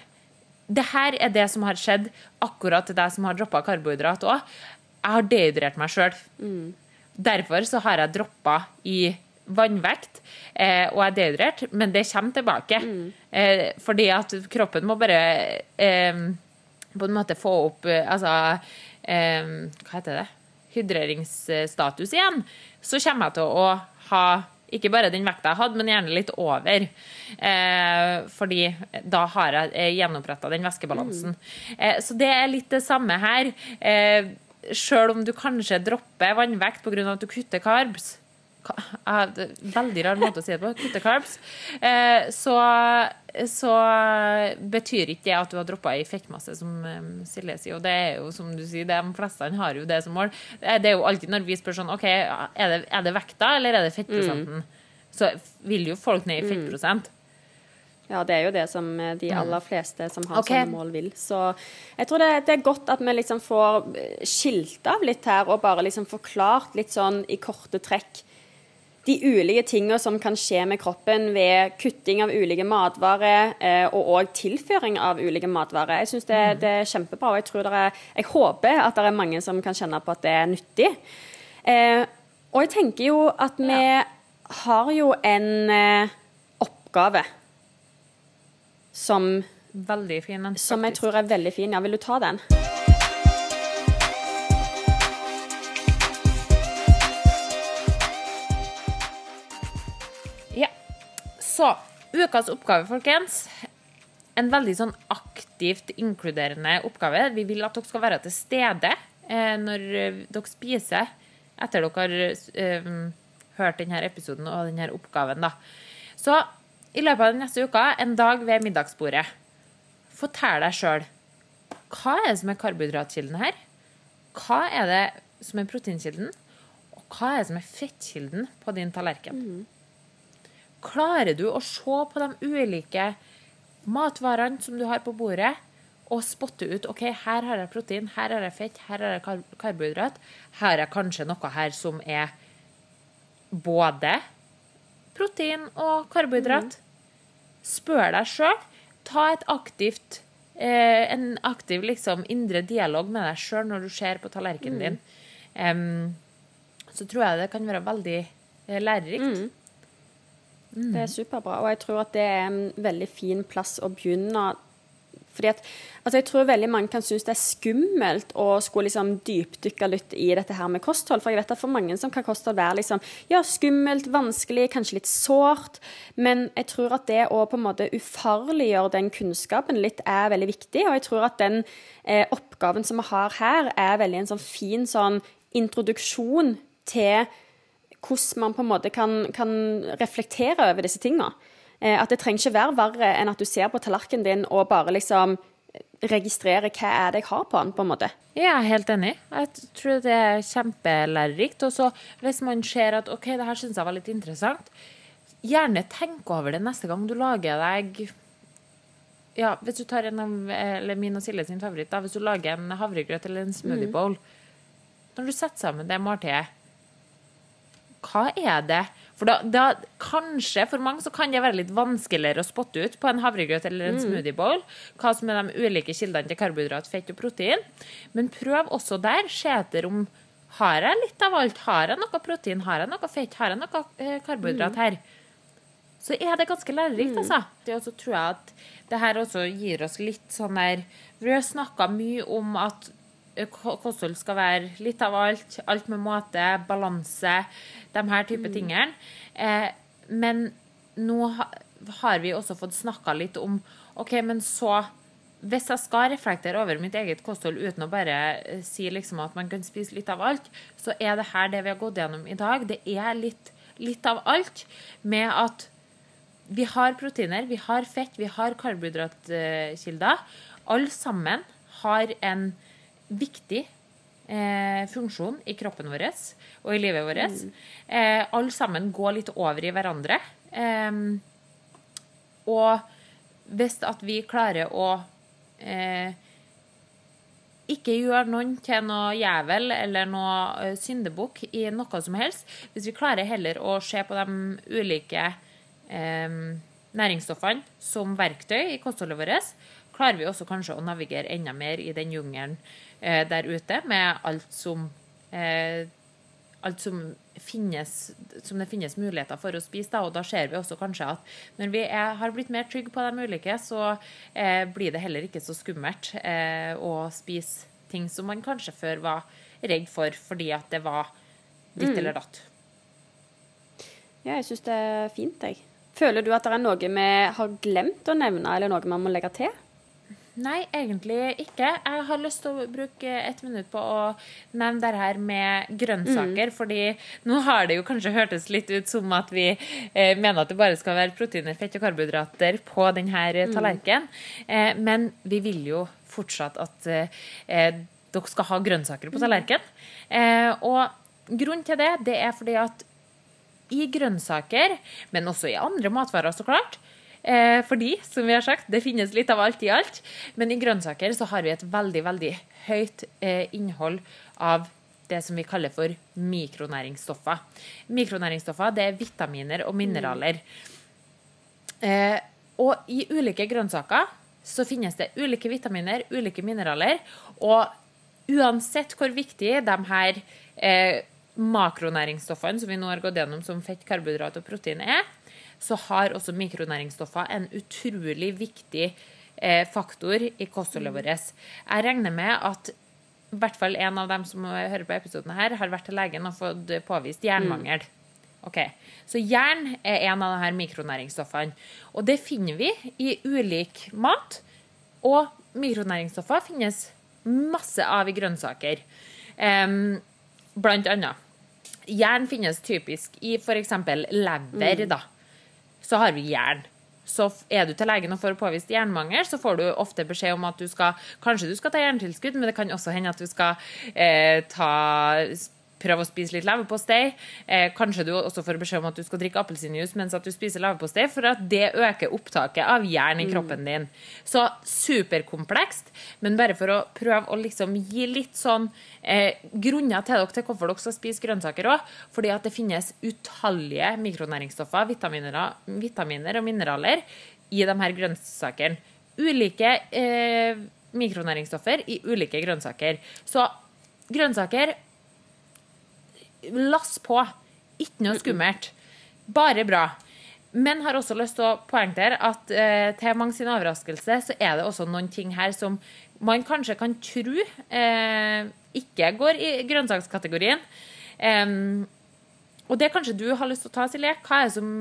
Speaker 1: Det her er det som har skjedd akkurat til deg som har droppa karbohydrat òg. Jeg har dehydrert meg sjøl. Derfor så har jeg droppa i vannvekt, eh, og er dehydrert, men det kommer tilbake. Eh, fordi at kroppen må bare eh, på en måte få opp eh, Altså eh, Hva heter det? Hydreringsstatus igjen. Så kommer jeg til å ha ikke bare den vekta jeg hadde, men gjerne litt over. Eh, fordi da har jeg eh, gjenoppretta den væskebalansen. Eh, så det er litt det samme her. Eh, Sjøl om du kanskje dropper vannvekt pga. at du kutter carbs Veldig rar måte å si det på. Kutte carbs. Eh, så, så betyr ikke det at du har droppa i fettmasse, som eh, Silje sier. Og det er jo som du sier, de fleste har jo det som mål. Eh, Det er jo alltid når vi spør sånn OK, er det, er det vekta, eller er det fettprosenten? Så vil jo folk ned i fettprosent.
Speaker 2: Ja, det er jo det som de aller fleste som har
Speaker 1: okay.
Speaker 2: sånne mål, vil. Så jeg tror det, det er godt at vi liksom får skilt av litt her, og bare liksom forklart litt sånn i korte trekk de ulike tingene som kan skje med kroppen ved kutting av ulike matvarer, eh, og òg tilføring av ulike matvarer. Jeg syns det, det er kjempebra, og jeg, tror det er, jeg håper at det er mange som kan kjenne på at det er nyttig. Eh, og jeg tenker jo at vi har jo en eh, oppgave som,
Speaker 1: Veldig fin.
Speaker 2: som jeg tror er veldig fin. Ja, vil du ta den?
Speaker 1: Så ukas oppgave, folkens. En veldig sånn aktivt inkluderende oppgave. Vi vil at dere skal være til stede eh, når eh, dere spiser etter dere har eh, hørt denne episoden og denne oppgaven. Da. Så i løpet av den neste uka, en dag ved middagsbordet, fortell deg sjøl hva er det som er karbohydratkilden her? Hva er det som er proteinkilden? Og hva er det som er fettkilden på din tallerken? Klarer du å se på de ulike matvarene som du har på bordet, og spotte ut ok, her har jeg protein, her har jeg fett, her har jeg kar karbohydrat. Her er kanskje noe her som er både protein og karbohydrat. Spør deg sjøl. Ta et aktivt eh, en aktiv liksom, indre dialog med deg sjøl når du ser på tallerkenen din. Um, så tror jeg det kan være veldig eh, lærerikt.
Speaker 2: Det er superbra, og jeg tror at det er en veldig fin plass å begynne. Fordi at, altså jeg tror veldig mange kan synes det er skummelt å skulle liksom dypdykke litt i dette her med kosthold. For jeg vet at for mange som kan kosthold være liksom, ja, skummelt, vanskelig, kanskje litt sårt. Men jeg tror at det å på en måte ufarliggjøre den kunnskapen litt er veldig viktig. Og jeg tror at den eh, oppgaven som vi har her, er veldig en sånn fin sånn introduksjon til hvordan man på en måte kan, kan reflektere over disse tinga. Eh, at det trenger ikke være verre enn at du ser på tallerkenen din og bare liksom registrerer hva er det jeg har på den, på en måte.
Speaker 1: Jeg er helt enig. Jeg tror det er kjempelærerikt. Og så hvis man ser at OK, det her syns jeg var litt interessant, gjerne tenk over det neste gang du lager deg ja, Hvis du tar en av eller min og Silje sin favoritt, da, hvis du lager en havregrøt eller en smoothie bowl Når du setter sammen det måltidet, hva er det? For da, da, kanskje for mange så kan det være litt vanskeligere å spotte ut på en havregrøt eller en mm. smoothie bowl hva som er de ulike kildene til karbohydrat, fett og protein. Men prøv også der. Se etter om har jeg litt av alt. Har jeg noe protein? Har jeg noe fett? Har jeg noe eh, karbohydrat mm. her? Så er det ganske lærerikt, mm. altså. Det også tror jeg at det her også gir oss litt sånn der Vi har snakka mye om at kosthold skal være litt av alt. Alt med måte, balanse de her type mm. tingene. Eh, men nå har vi også fått snakka litt om OK, men så hvis jeg skal reflektere over mitt eget kosthold uten å bare eh, si liksom at man kan spise litt av alt, så er det her det vi har gått gjennom i dag. Det er litt, litt av alt med at vi har proteiner, vi har fett, vi har karbohydratkilder. Alle sammen har en viktig eh, funksjon i kroppen vår og i livet vårt. Mm. Eh, Alle sammen går litt over i hverandre. Eh, og hvis at vi klarer å eh, ikke gjøre noen til noe jævel eller noe uh, syndebukk i noe som helst. Hvis vi klarer heller å se på de ulike eh, næringsstoffene som verktøy i kostholdet vårt, klarer vi også kanskje å navigere enda mer i den jungelen eh, der ute med alt som eh, alt som, finnes, som det finnes muligheter for å spise. Da, og da ser vi også kanskje at når vi er, har blitt mer trygge på de ulike, så eh, blir det heller ikke så skummelt eh, å spise ting som man kanskje før var redd for fordi at det var ditt mm. eller datt.
Speaker 2: Ja, jeg syns det er fint, jeg. Føler du at det er noe vi har glemt å nevne, eller noe man må legge til?
Speaker 1: Nei, egentlig ikke. Jeg har lyst til å bruke et minutt på å nevne det her med grønnsaker. Mm. fordi nå har det jo kanskje hørtes litt ut som at vi eh, mener at det bare skal være proteiner, fett og karbohydrater på denne mm. tallerkenen. Eh, men vi vil jo fortsatt at eh, dere skal ha grønnsaker på tallerkenen. Eh, og grunnen til det, det er fordi at i grønnsaker, men også i andre matvarer, så klart, Eh, fordi, som vi har sagt, det finnes litt av alt i alt. Men i grønnsaker så har vi et veldig, veldig høyt eh, innhold av det som vi kaller for mikronæringsstoffer. Mikronæringsstoffer det er vitaminer og mineraler. Eh, og i ulike grønnsaker så finnes det ulike vitaminer, ulike mineraler. Og uansett hvor viktig de her eh, makronæringsstoffene som vi nå har gått gjennom, som fett, karbohydrat og protein er, så har også mikronæringsstoffer en utrolig viktig eh, faktor i kostholdet vårt. Jeg regner med at i hvert fall en av dem som hører på episoden her, har vært til legen og fått påvist jernmangel. Okay. Så jern er en av disse mikronæringsstoffene. Og det finner vi i ulik mat. Og mikronæringsstoffer finnes masse av i grønnsaker. Um, blant annet. Jern finnes typisk i f.eks. lever. Mm. da så har vi jern. Så er du til legen og får påvist jernmangel, så får du ofte beskjed om at du skal kanskje du skal ta jerntilskudd, men det kan også hende at du skal eh, ta prøve å spise litt leverpostei. Eh, kanskje du også får beskjed om at du skal drikke appelsinjuice mens at du spiser leverpostei, for at det øker opptaket av jern i mm. kroppen din. Så superkomplekst, men bare for å prøve å liksom gi litt sånn eh, grunner til dere til hvorfor dere skal spise grønnsaker òg. Fordi at det finnes utallige mikronæringsstoffer, vitaminer, vitaminer og mineraler i de her grønnsakene. Ulike eh, mikronæringsstoffer i ulike grønnsaker. Så grønnsaker Lass på. Ikke noe skummelt. Bare bra. Men har også lyst til å poengtere at eh, til mange sin overraskelse så er det også noen ting her som man kanskje kan tro eh, ikke går i grønnsakskategorien. Eh, og det kanskje du har lyst til å ta, Silje. Hva er det som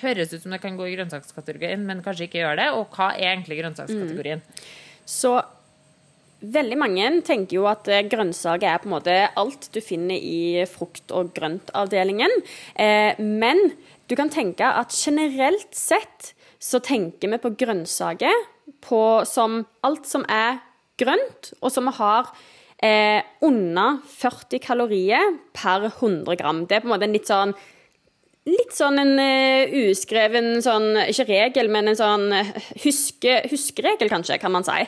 Speaker 1: høres ut som det kan gå i grønnsakskategorien, men kanskje ikke gjør det? Og hva er egentlig grønnsakskategorien? Mm.
Speaker 2: Så Veldig mange tenker jo at eh, grønnsaker er på en måte alt du finner i frukt- og grøntavdelingen. Eh, men du kan tenke at generelt sett så tenker vi på grønnsaker som alt som er grønt, og som vi har eh, under 40 kalorier per 100 gram. Det er på en måte en litt sånn litt sånn en uskreven sånn, ikke regel, men en sånn huske, huskeregel, kanskje, kan man si.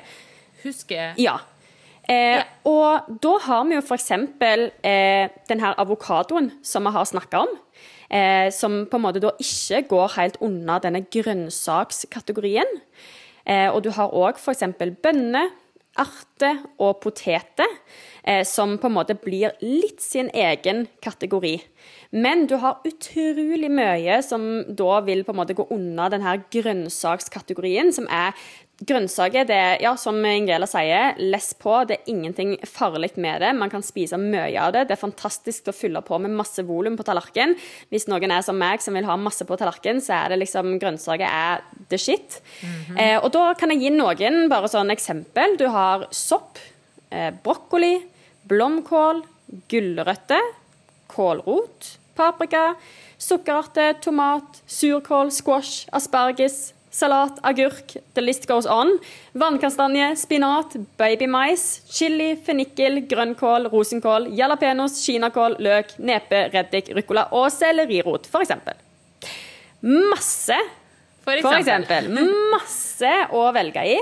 Speaker 1: Huske
Speaker 2: Ja. Eh, Og da har vi jo f.eks. Eh, den her avokadoen som vi har snakka om. Eh, som på en måte da ikke går helt unna denne grønnsakskategorien. Eh, og du har òg f.eks. bønner, erter og poteter, eh, som på en måte blir litt sin egen kategori. Men du har utrolig mye som da vil på en måte gå unna denne grønnsakskategorien, som er Grønnsaker, det er, ja, som Ingrela sier, less på. Det er ingenting farlig med det. Man kan spise mye av det. Det er fantastisk å fylle på med masse volum på tallerkenen. Hvis noen er som meg, som vil ha masse på tallerkenen, så er det liksom grønnsaker er the shit. Mm -hmm. eh, og da kan jeg gi noen bare sånn eksempel. Du har sopp, eh, brokkoli, blomkål, gulrøtter, kålrot, paprika, sukkerarte, tomat, surkål, squash, asparges salat, agurk, the list goes on. Vannkastanje, spinat, babymais, chili, fennikel, grønnkål, rosenkål, jalapeños, kinakål, løk, nepe, reddik, ruccola og sellerirot, f.eks. Masse for eksempel. For eksempel. Masse å velge i.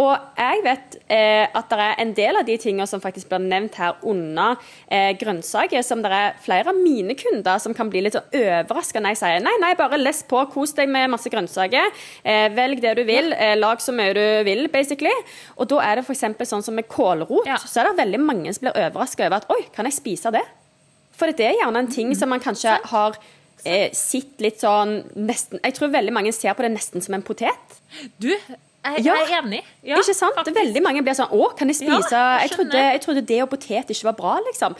Speaker 2: Og jeg vet eh, at det er en del av de tingene som faktisk blir nevnt her under eh, grønnsaker, som det er flere av mine kunder som kan bli litt så overraska når jeg sier nei, nei, bare les på, kos deg med masse grønnsaker. Eh, velg det du vil, eh, lag så mye du vil, basically. Og da er det f.eks. sånn som med kålrot, ja. så er det veldig mange som blir overraska over at oi, kan jeg spise det? For det er gjerne en ting som man kanskje har eh, sitter litt sånn nesten Jeg tror veldig mange ser på det nesten som en potet.
Speaker 1: Du, jeg, jeg er enig.
Speaker 2: Ja, ikke sant? Faktisk. Veldig mange blir sånn Å, kan jeg spise ja, jeg, jeg, trodde, jeg, trodde, det og potet ikke var bra, liksom.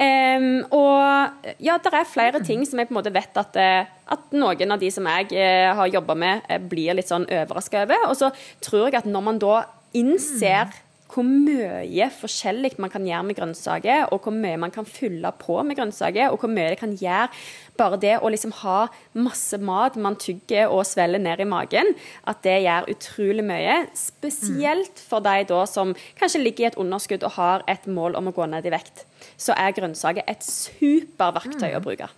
Speaker 2: Um, og ja, det er flere ting som jeg på en måte vet at, eh, at noen av de som jeg eh, har jobba med, uh, blir litt sånn overraska over. Og så tror jeg at når man da innser mm hvor mye forskjellig man kan gjøre med grønnsaker, og hvor mye man kan fylle på med grønnsaker, og hvor mye det kan gjøre bare det å liksom ha masse mat man tygger og svelger ned i magen, at det gjør utrolig mye. Spesielt for de da som kanskje ligger i et underskudd og har et mål om å gå ned i vekt. Så er grønnsaker et superverktøy å bruke.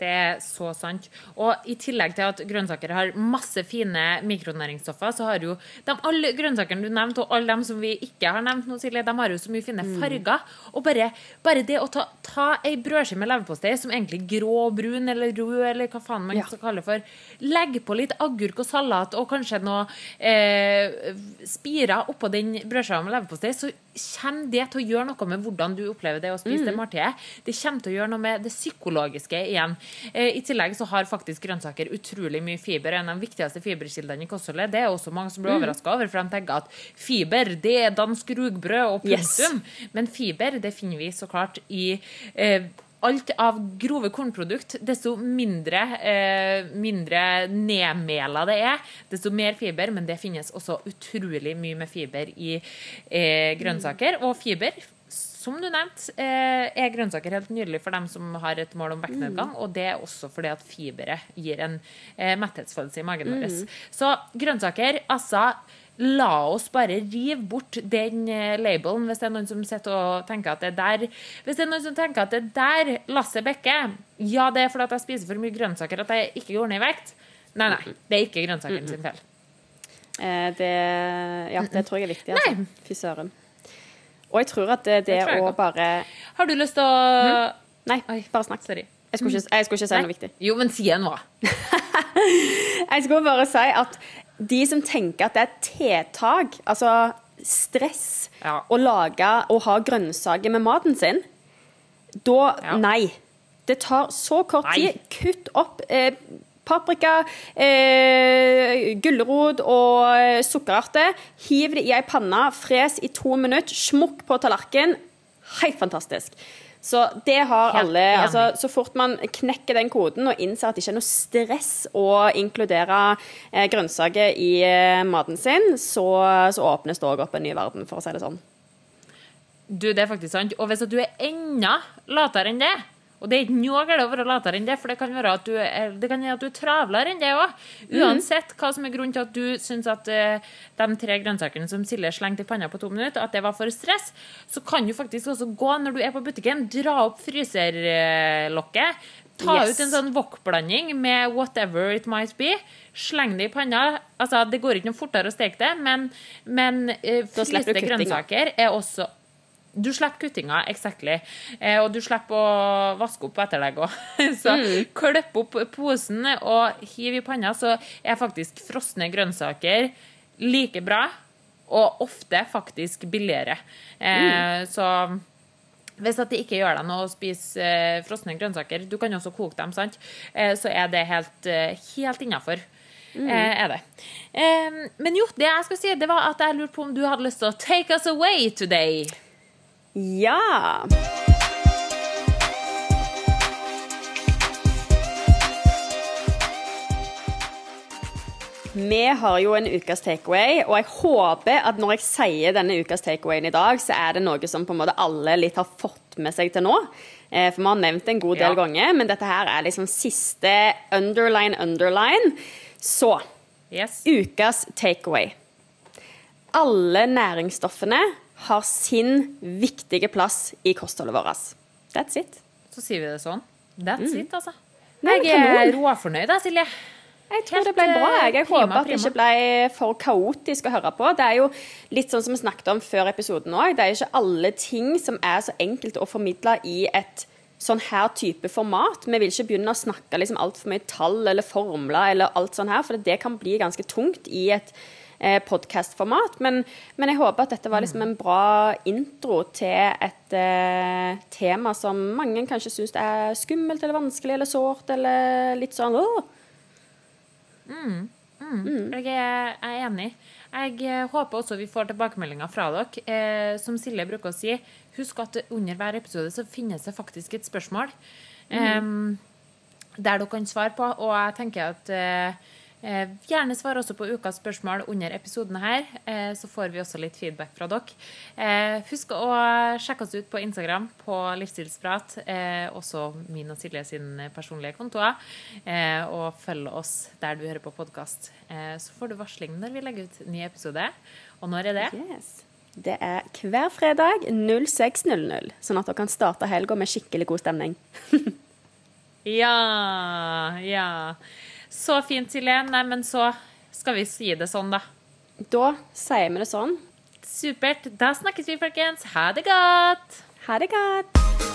Speaker 1: Det er så sant. Og i tillegg til at grønnsaker har masse fine mikronæringsstoffer, så har jo de alle grønnsakene du nevnte, og alle dem som vi ikke har nevnt nå, Silje, de har jo så mye fine mm. farger. Mm. Og bare, bare, det å ta, ta ei brødskive med leverpostei som egentlig grå, brun eller rød, eller hva faen man ja. skal kalle det for, legg på litt agurk og salat og kanskje noe eh, spirer oppå den brødskiva med leverpostei, så kommer det til å gjøre noe med hvordan du opplever det å spise mm. det måltidet. Det kommer til å gjøre noe med det psykologiske igjen. Eh, I tillegg så har faktisk grønnsaker utrolig mye fiber. En av de viktigste fiberkildene i kostholdet. Det er også mange som blir mm. overraska over, for de tenker at fiber det er dansk rugbrød og punktum. Yes. Men fiber det finner vi så klart i eh, alt av grove kornprodukt, desto mindre, eh, mindre nedmela det er, desto mer fiber. Men det finnes også utrolig mye med fiber i eh, grønnsaker. Og fiber som du nevnte, eh, er grønnsaker helt nydelig for dem som har et mål om vektnedgang. Mm. Og det er også fordi at fiberet gir en eh, metthetsfølelse i magen vår. Mm. Så grønnsaker, altså La oss bare rive bort den eh, labelen hvis det er noen som sitter og tenker at det er der Hvis det er noen som tenker at det er der Lasse Bekke Ja, det er fordi at jeg spiser for mye grønnsaker at jeg ikke går ned i vekt. Nei, nei. Det er ikke grønnsakene sin feil.
Speaker 2: Eh, det, ja, det tror jeg er viktig. Altså. Fy søren. Og jeg tror at det, det, det å bare
Speaker 1: Har du lyst til å mm.
Speaker 2: Nei, bare snakk. Sorry. Jeg skulle ikke, jeg skulle ikke si noe viktig.
Speaker 1: Jo, men si en hva.
Speaker 2: jeg skulle bare si at de som tenker at det er tiltak, altså stress, ja. å lage og ha grønnsaker med maten sin, da ja. Nei. Det tar så kort nei. tid. Kutt opp. Eh, paprika, eh, gulrot og sukkerarte. Hiv det i ei panne, fres i to minutter, smukk på tallerkenen. Helt fantastisk. Så det har alle altså, Så fort man knekker den koden og innser at det ikke er noe stress å inkludere eh, grønnsaker i eh, maten sin, så, så åpnes det òg opp en ny verden, for å si det sånn.
Speaker 1: Du, det er faktisk sant. Og hvis du er enda latere enn det, Og det er ikke noe galt å være latere enn det, for det kan være at du er, det kan være at du er travlere enn det òg. Uansett hva som er grunnen til at du syns at uh, de tre grønnsakene som Silje slengte i panna på to minutter, at det var for stress, så kan du faktisk også gå når du er på butikken, dra opp fryserlokket, ta
Speaker 2: Yes.
Speaker 1: ut en sånn wok-blanding med whatever it might be, sleng det i panna. Altså, det går ikke noe fortere å steke det, men, men uh,
Speaker 2: Da
Speaker 1: fryste grønnsaker er også du slipper kuttinga, exactly. Eh, og du slipper å vaske opp etter deg òg. Så
Speaker 2: Mm.
Speaker 1: klipp opp posen og hiv i panna, så er faktisk frosne grønnsaker like bra, og ofte faktisk billigere. Eh,
Speaker 2: Mm.
Speaker 1: Så hvis at det ikke gjør deg noe å spise eh, frosne grønnsaker, du kan jo også koke dem, sant? Eh, så er det helt, helt innafor. Mm. er det. Men jo, det jeg skal si, det var at jeg lurte på om du hadde lyst til å take us away today.
Speaker 2: Ja. Vi har jo en ukas takeaway, og jeg håper at når jeg sier denne ukas takeawayen i dag, så er det noe som på en måte alle litt har fått med seg til nå. Eh, For vi har nevnt det en god del
Speaker 1: Ja.
Speaker 2: ganger, men dette her er liksom siste underline, underline. Så
Speaker 1: Yes.
Speaker 2: ukas takeaway. Alle næringsstoffene har sin viktige plass i kostholdet vårt. That's it.
Speaker 1: Så sier vi det sånn. That's it, altså.
Speaker 2: Nei,
Speaker 1: Jeg er råfornøyd, da, Silje.
Speaker 2: Jeg tror
Speaker 1: Helt,
Speaker 2: det ble bra. Jeg, jeg
Speaker 1: eh, prima,
Speaker 2: håper at det ikke ble for kaotisk å høre på. Det er jo litt sånn som vi snakket om før episoden òg. Det er ikke alle ting som er så enkelt å formidle i et sånn her type format. Vi vil ikke begynne å snakke liksom altfor mye tall eller formler eller alt sånn her, for det kan bli ganske tungt i et eh, podkastformat. Men, men jeg håper at dette var liksom en bra intro til et eh, tema som mange kanskje syns er skummelt eller vanskelig eller sårt eller litt sånn åh.
Speaker 1: Jeg er, jeg er enig. Jeg eh, håper også vi får tilbakemeldinger fra dere. Eh, som Silje bruker å si, husk at under hver episode så finnes det faktisk et spørsmål em, der dere kan svare på. Og jeg tenker at eh, eh, gjerne svar også på ukas spørsmål under episoden her, eh, så får vi også litt feedback fra dere. Eh, husk å sjekke oss ut på Instagram på Livsstilsprat, eh, også min og Silje sin personlige kontoer. Eh, og følg oss der du hører på podkast. Eh, så får du varsling når vi legger ut ny episode. Og når er det?
Speaker 2: Yes. Det er hver fredag 06.00, sånn at dere kan starte helga med skikkelig god stemning.
Speaker 1: Ja, ja. Så fint, Silje. Nei, men så skal vi si det sånn, da.
Speaker 2: Da sier vi det sånn.
Speaker 1: Supert. Da snakkes vi, folkens. Ha det godt!
Speaker 2: Ha det godt!